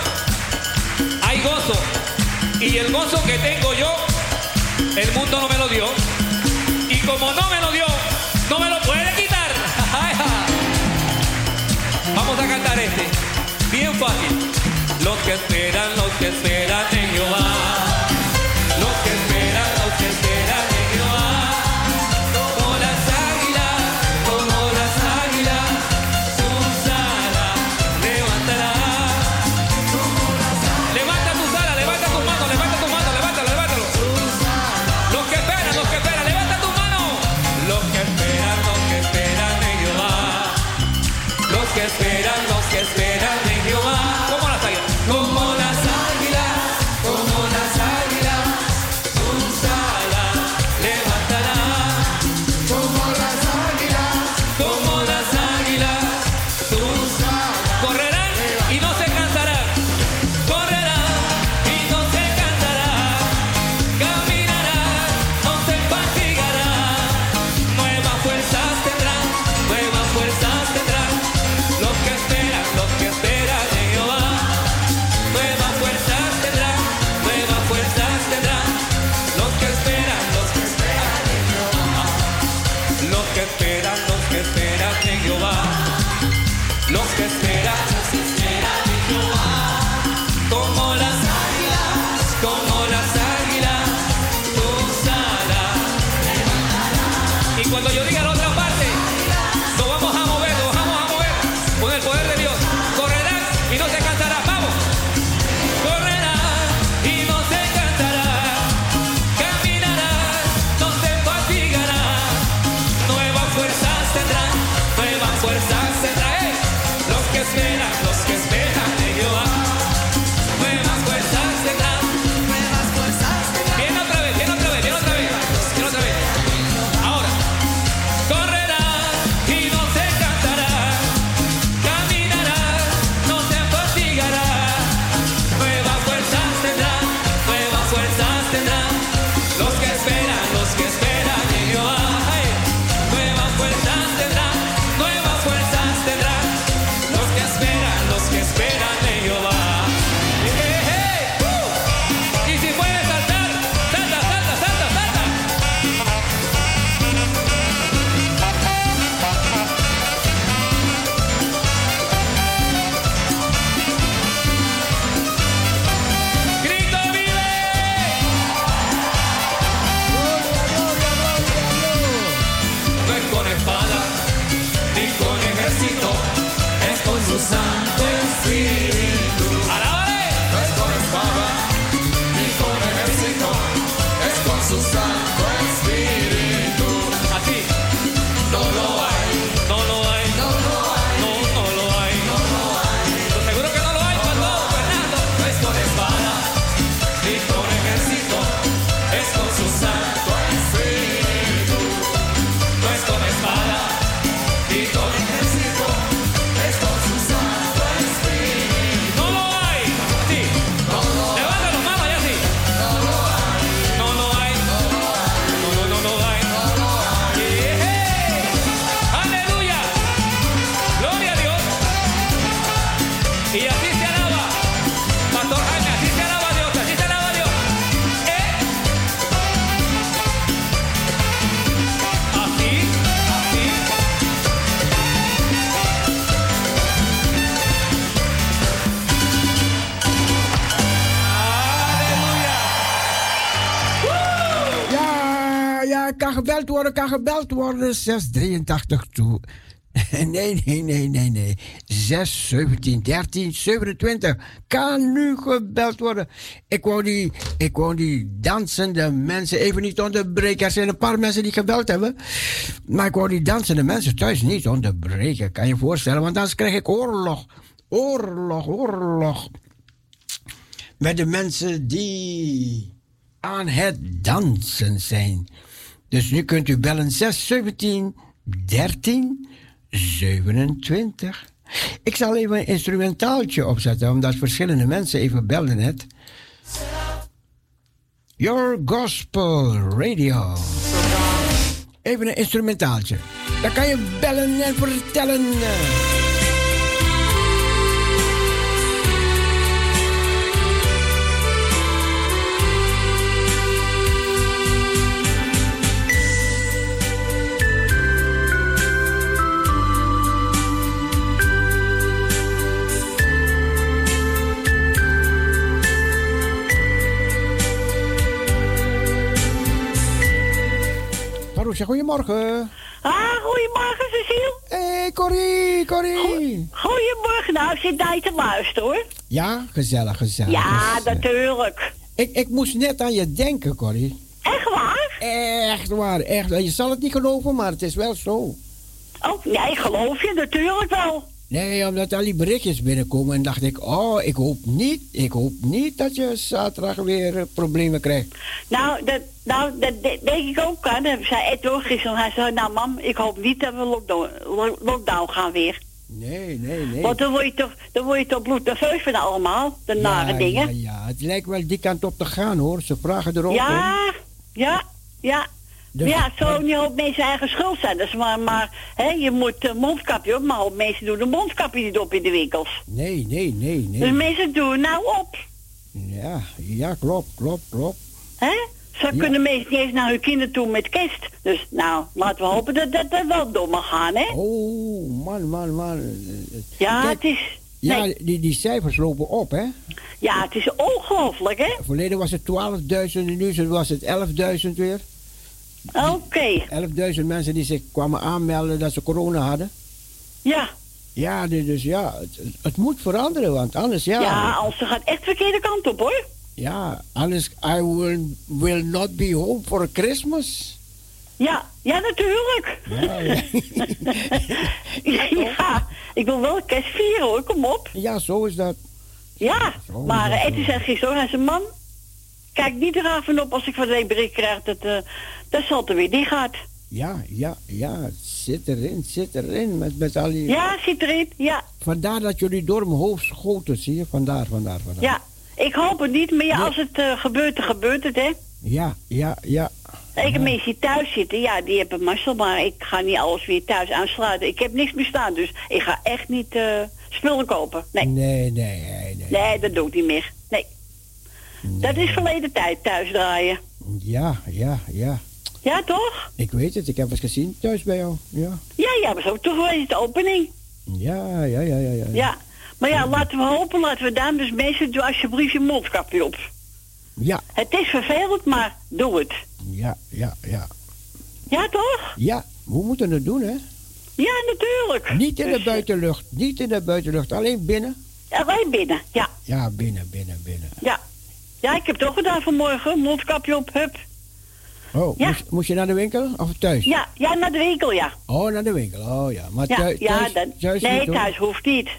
Hay gozo. Y el gozo que tengo yo, el mundo no me lo dio. Y como no me lo dio, no me lo puede quitar. Vamos a cantar este. Bien fácil. Los que esperan, los que esperan en Jehová. Kan gebeld worden. 683 toe. <laughs> Nee, nee, nee, nee, nee. 6, 17, 13, 27. Kan nu gebeld worden. Ik wou die, ik wou die dansende mensen even niet onderbreken. Er zijn een paar mensen die gebeld hebben. Maar ik wou die dansende mensen thuis niet onderbreken. Kan je voorstellen? Want anders krijg ik oorlog. Oorlog, oorlog. Met de mensen die aan het dansen zijn. Dus nu kunt u bellen 6 17 13 27. Ik zal even een instrumentaaltje opzetten, omdat verschillende mensen even belden net. Your Gospel Radio. Even een instrumentaaltje. Dan kan je bellen en vertellen. Marusha, goedemorgen. Ah, goedemorgen Cecile. Hé, hey, Corrie, Corrie. Goedemorgen, nou zit daar te luisteren hoor. Ja, gezellig, gezellig. Ja, gezellig. natuurlijk. Ik, ik moest net aan je denken, Corrie. Echt waar? Echt waar, echt. Je zal het niet geloven, maar het is wel zo. Oh, nee, geloof je natuurlijk wel. Nee, omdat al die berichtjes binnenkomen en dacht ik, oh, ik hoop niet, ik hoop niet dat je zaterdag weer eh, problemen krijgt. Nou, dat, nou, dat de- denk ik ook aan. Dat zei Ed ook gisteren. Hij zei, nou mam, ik hoop niet dat we lockdown, lo- lockdown gaan weer. Nee, nee, nee. Want dan word je toch, dan word je toch bloednerveus van allemaal, de nare ja, dingen. Ja, ja, het lijkt wel die kant op te gaan hoor. Ze vragen er ook om. Ja, ja, ja. Dus- ja, zou niet op mensen eigen schuld zijn. Dus maar, maar hè, je moet een mondkapje op, maar op mensen doen de mondkapje niet op in de winkels. Nee, nee, nee, nee. Dus mensen doen nou op. Ja, ja, klopt, klopt, klopt. Hè? Zo kunnen mensen niet eens naar hun kinderen toe met kerst. Dus nou, laten we hopen dat dat, dat wel door mag gaan, hè? Oh, man, man, man. Ja, Kijk, het is... Ja, die, die cijfers lopen op, hè? Ja, het is ongelooflijk, hè? Verleden was het 12.000 en nu was het 11.000 weer. Oké, 11.000 mensen die zich kwamen aanmelden dat ze corona hadden. ja. Ja, dus dus ja, het, het moet veranderen, want anders ja. Ja, als ze gaat echt de verkeerde kant op, hoor. Ja, anders I will, will not be home for Christmas. Ja, ja, natuurlijk. Ja, ja. <laughs> ja, ik wil wel kerst vieren, hoor. Kom op. ja, zo is dat. Ja, Zo, maar zo. Eddie zei gisteren, hoor, hij zei, man, kijk niet er van op als ik van de bericht krijg dat, eh dat zal er weer dicht gaat. Ja, ja, ja, zit erin, zit erin met, met al die... Ja, zit erin, ja, Vandaar dat jullie door mijn hoofd schoten, zie je? Vandaar, vandaar, vandaar. ja. Ik hoop het niet, maar ja, Nee. als het eh, gebeurt, dan gebeurt het, hè. Ja, ja, ja. Ik heb mensen die thuis zitten, ja, die hebben mazzel, maar ik ga niet alles weer thuis aansluiten. Ik heb niks meer staan, dus ik ga echt niet eh, spullen kopen. Nee, Nee, nee, nee, nee. nee, dat doe ik niet meer. Dat is verleden tijd, thuis draaien. Ja, ja, ja. Ja, toch? Ik weet het, ik heb het gezien thuis bij jou. Ja. Ja, ja, maar zo toch geweest de opening. Ja, ja, ja, ja, ja. Ja. Maar ja, laten we hopen, laten we daar dus mensen, doe alsjeblieft je mondkapje op. Ja, Het is vervelend, maar doe het. ja, ja, ja. Ja, toch? Ja, we moeten het doen, hè? Ja, natuurlijk. Niet in de Dus, buitenlucht, niet in de buitenlucht, alleen binnen. Alleen binnen, ja. Ja, binnen, binnen, binnen. Ja. Ja, ik heb het ook gedaan vanmorgen. Mondkapje op, hup. Oh, Ja. moest, moest je naar de winkel of thuis? Ja, ja, naar de winkel, ja. Oh, naar de winkel, oh ja. Maar Ja, thuis, ja dat, thuis nee, niet, thuis hoeft niet.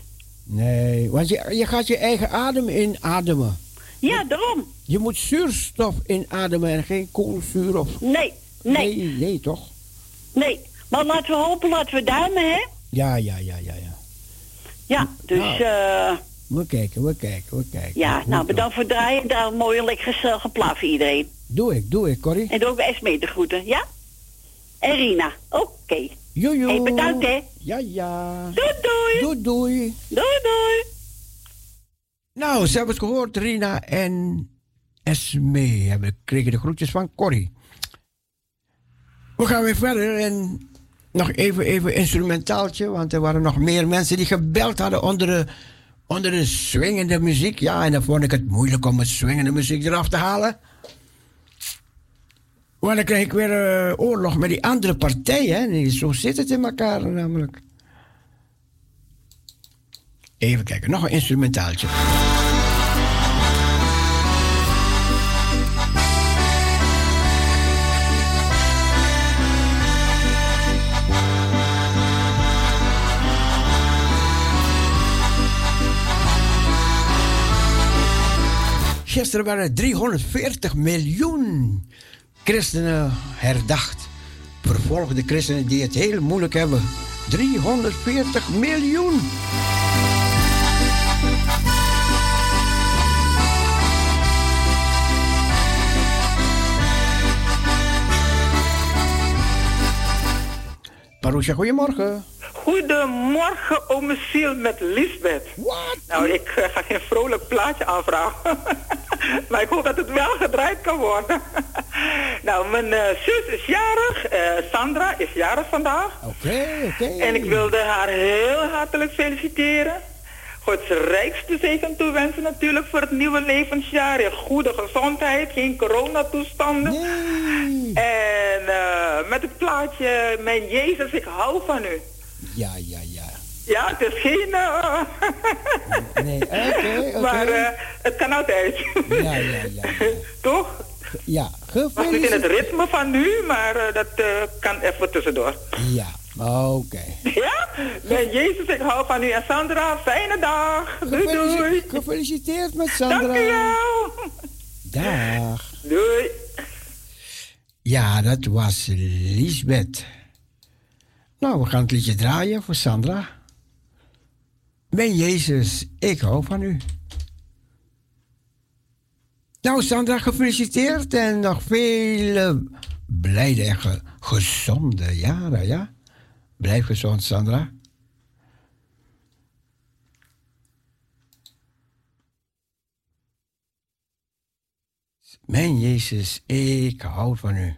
Nee, want je, je gaat je eigen adem inademen. Ja, daarom. Je moet zuurstof inademen en geen koolzuur of... Nee, nee, nee, nee, toch? nee. Maar laten we hopen, laten we duimen, hè? Ja, ja, ja, ja, ja. Ja, dus, Nou. eh We kijken, we kijken, we kijken. ja, Goed, nou, bedankt voor het draaien. Daar een mooie lekker gezellige plaat voor iedereen. Doe ik, doe ik, Corrie. En doe ook Esme de groeten, ja? En Rina, oké. Jojo. Hey, bedankt, hè? Ja, ja. Doei, doei. Doei, doei. Doei, doei. Nou, ze hebben het gehoord, Rina en Esme hebben, kregen de groetjes van Corrie. We gaan weer verder en nog even, even instrumentaaltje, want er waren nog meer mensen die gebeld hadden onder de, onder de swingende muziek. Ja, en dan vond ik het moeilijk om het swingende muziek eraf te halen. Maar dan krijg ik weer eh, oorlog met die andere partij, hè? Zo zit het in elkaar namelijk. Even kijken, nog een instrumentaaltje. Gisteren waren er 340 miljoen christenen herdacht. Vervolgde christenen die het heel moeilijk hebben. 340 miljoen. Parousia, goedemorgen. Goedemorgen, ome Siel met Lisbeth. Wat? Nou, ik eh, ga geen vrolijk plaatje aanvragen. <laughs> maar ik hoop dat het wel gedraaid kan worden. <laughs> nou, mijn eh, zus is jarig. eh, Sandra is jarig vandaag. Oké, oké. En ik wilde haar heel hartelijk feliciteren. Gods rijkste zegen toewensen natuurlijk voor het nieuwe levensjaar. In goede gezondheid, geen coronatoestanden. En eh, met het plaatje Mijn Jezus, ik hou van u. Ja, ja, ja. Ja, het is geen... eh, Nee, oké, oké. <laughs> Maar eh, het kan altijd. Ja, ja, ja. <laughs> Toch? Ja, Was niet in het gefeliciteerd. ritme van nu, maar eh, dat kan even tussendoor. Ja, oké. Ja? Mijn Jezus, ik hou van u. En Sandra, fijne dag. Doei, doei. Gefeliciteerd met Sandra. Dank. Dag. Doei. Ja, dat was Lisbeth. Nou, we gaan het liedje draaien voor Sandra. Mijn Jezus, ik hou van u. Nou, Sandra, gefeliciteerd en nog vele blijde en ge- gezonde jaren, ja? Blijf gezond, Sandra. Mijn Jezus, ik hou van u.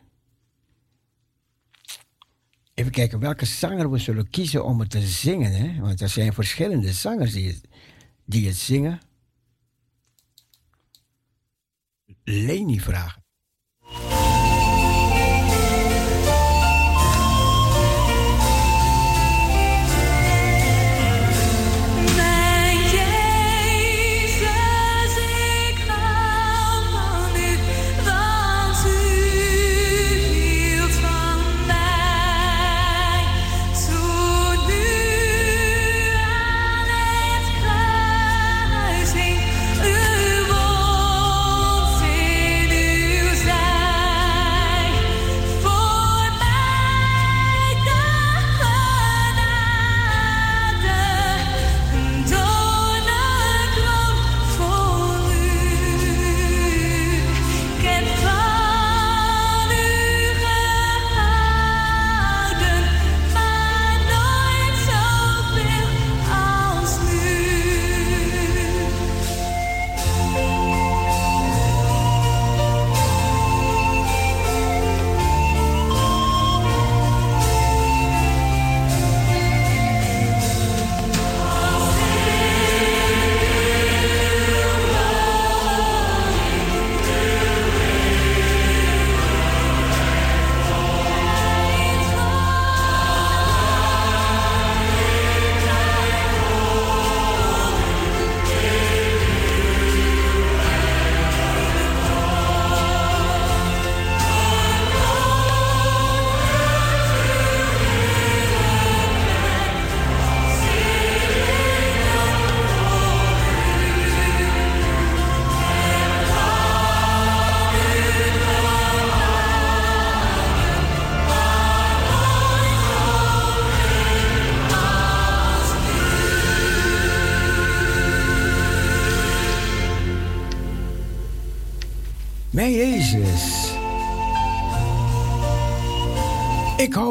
Even kijken welke zanger we zullen kiezen om het te zingen. Hè? Want er zijn verschillende zangers die het, die het zingen. Leni vragen.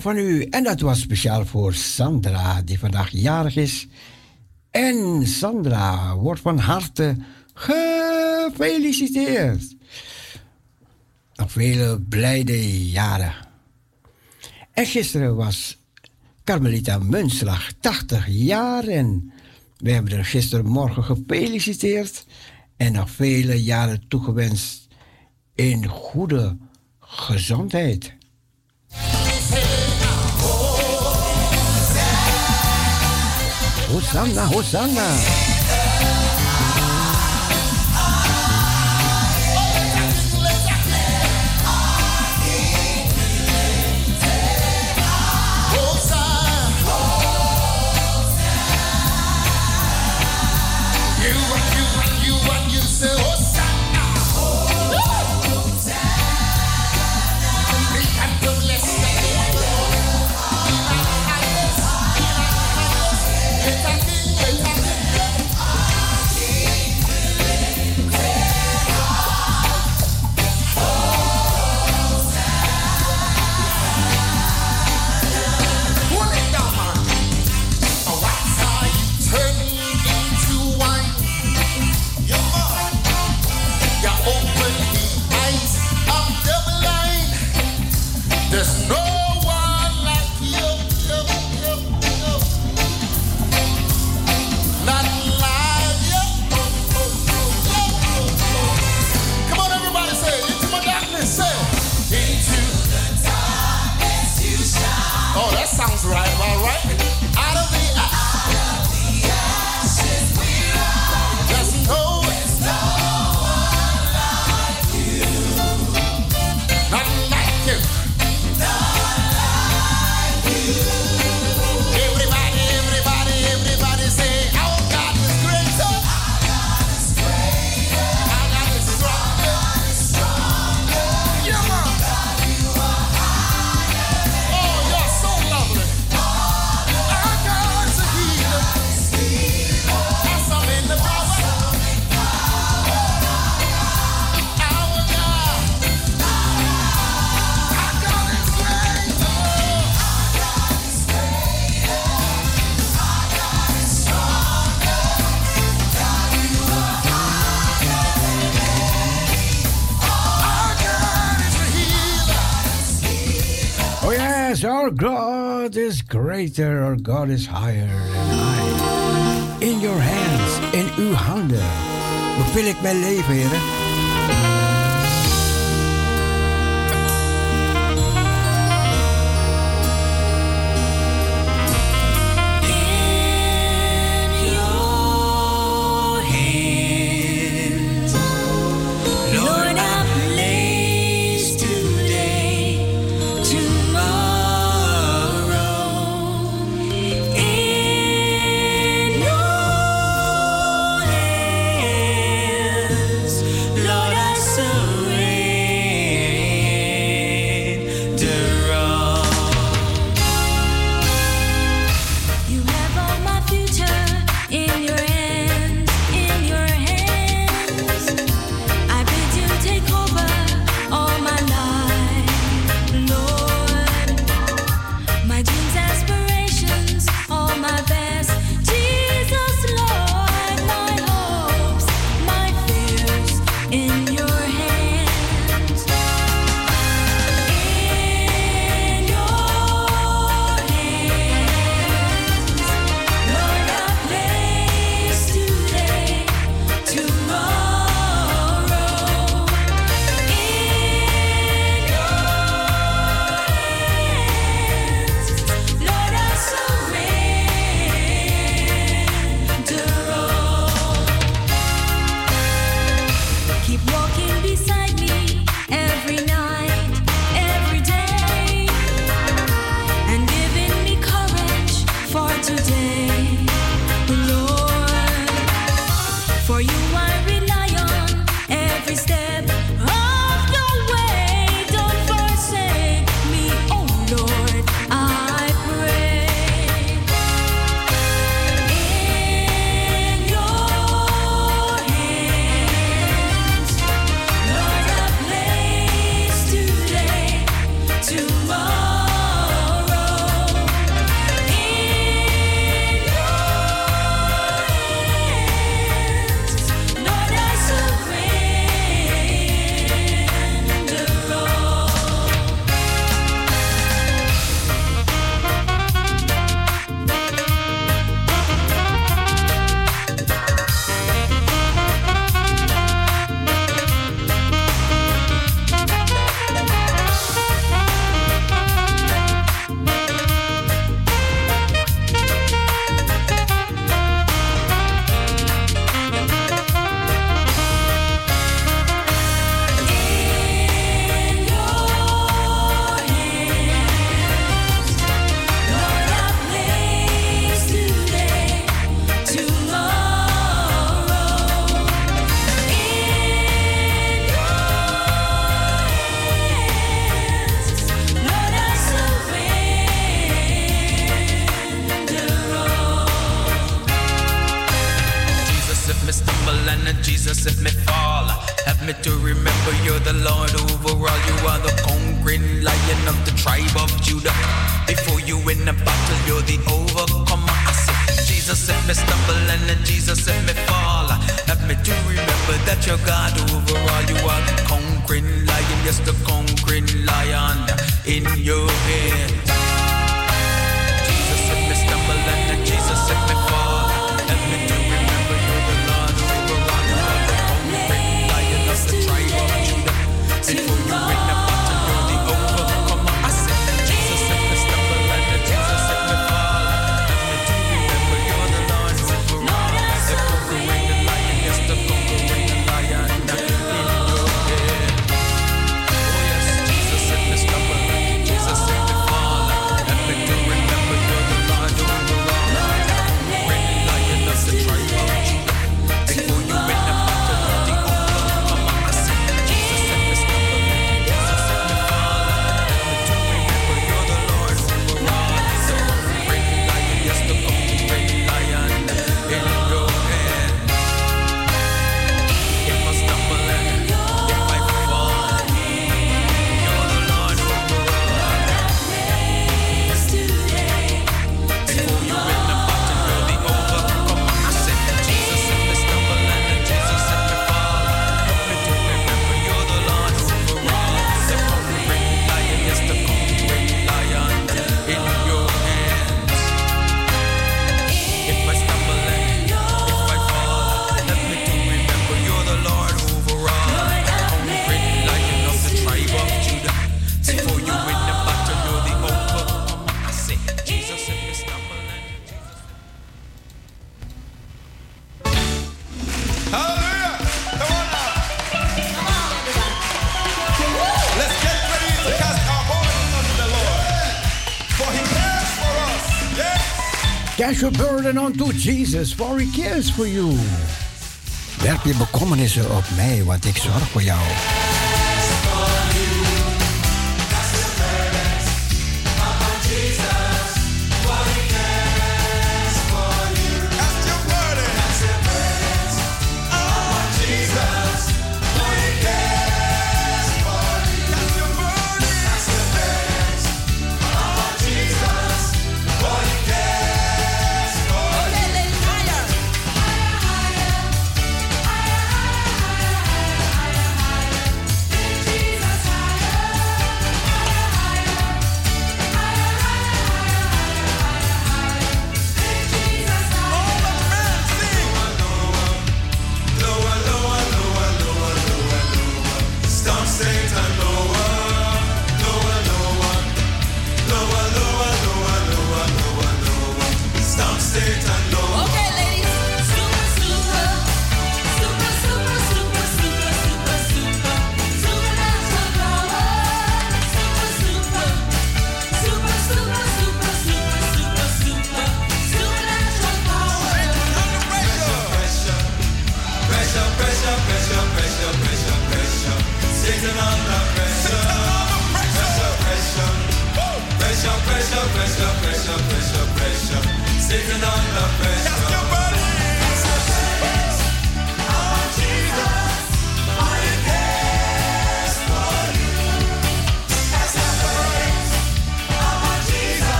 van u. En dat was speciaal voor Sandra, die vandaag jarig is. En Sandra wordt van harte gefeliciteerd. Nog vele blijde jaren. En gisteren was Carmelita Munslag 80 jaar. En we hebben haar gistermorgen gefeliciteerd. En nog vele jaren toegewenst in goede gezondheid. Hosanna, Hosanna! Our God is greater, our God is higher and high. In your hands, in uw handen, wil ik mijn leven, heren. Overall, you are the conquering lion of the tribe of Judah. Before you win a battle, you're the overcomer. I said, Jesus let me stumble and then Jesus let me fall. Help me to remember that you're God Overall. You are the conquering lion, yes, the conquering lion in your hands. Jesus let me stumble and then Jesus let me fall. holding on to Jesus, for he cares for you. Werp je bekommernissen op mij, want ik zorg voor jou. pressure, pressure, pressure, pressure. Sitting on the pressure.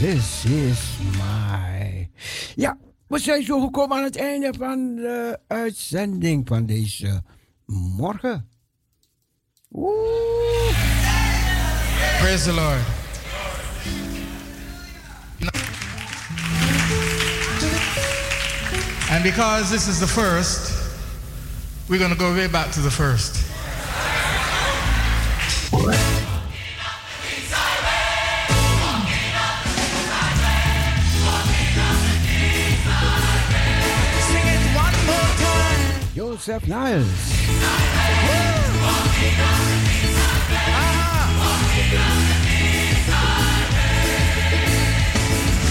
This is my. Ja, we zijn zo gekomen aan het einde van de uitzending van deze morgen. Oeh. Praise the Lord. And because this is the first, we're going to go way back to the first. Joseph Niles.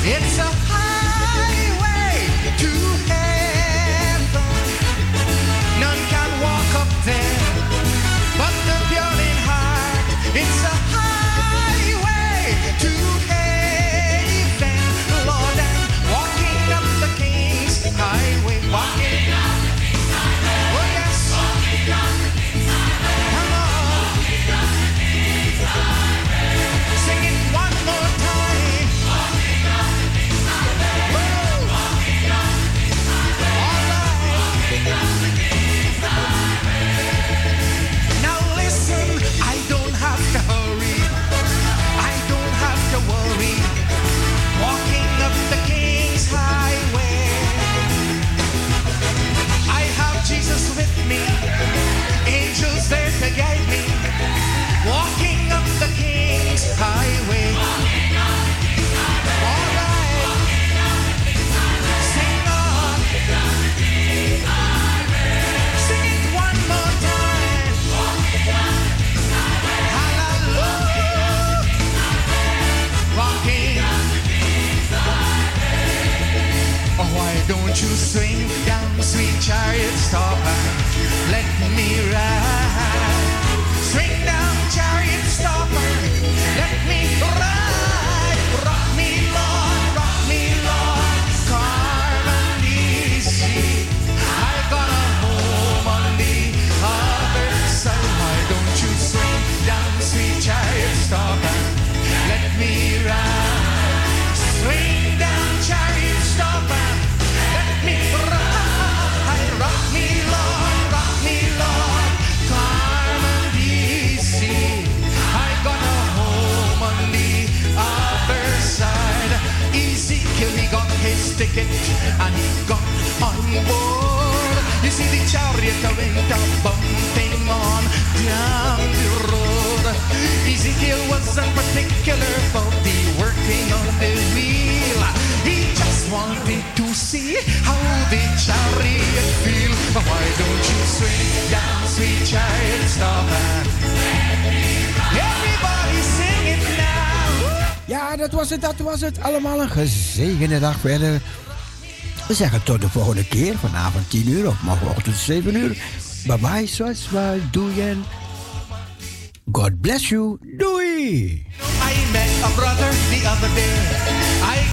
It's a swing down, the sweet chariot, stop ticket and got on board. You see, the chariot went a bumping on down the road. Ezekiel wasn't particular about the working on the wheel. He just wanted to see how the chariot feel. Why don't you swing down, sweet chariot, stop and everybody sing it now. Ja, dat was het, dat was het. Allemaal een gezegende dag verder. We zeggen tot de volgende keer, vanavond 10 uur of morgenochtend 7 uur. Bye bye, zoals we doen. God bless you. Doei! I met a brother the other day.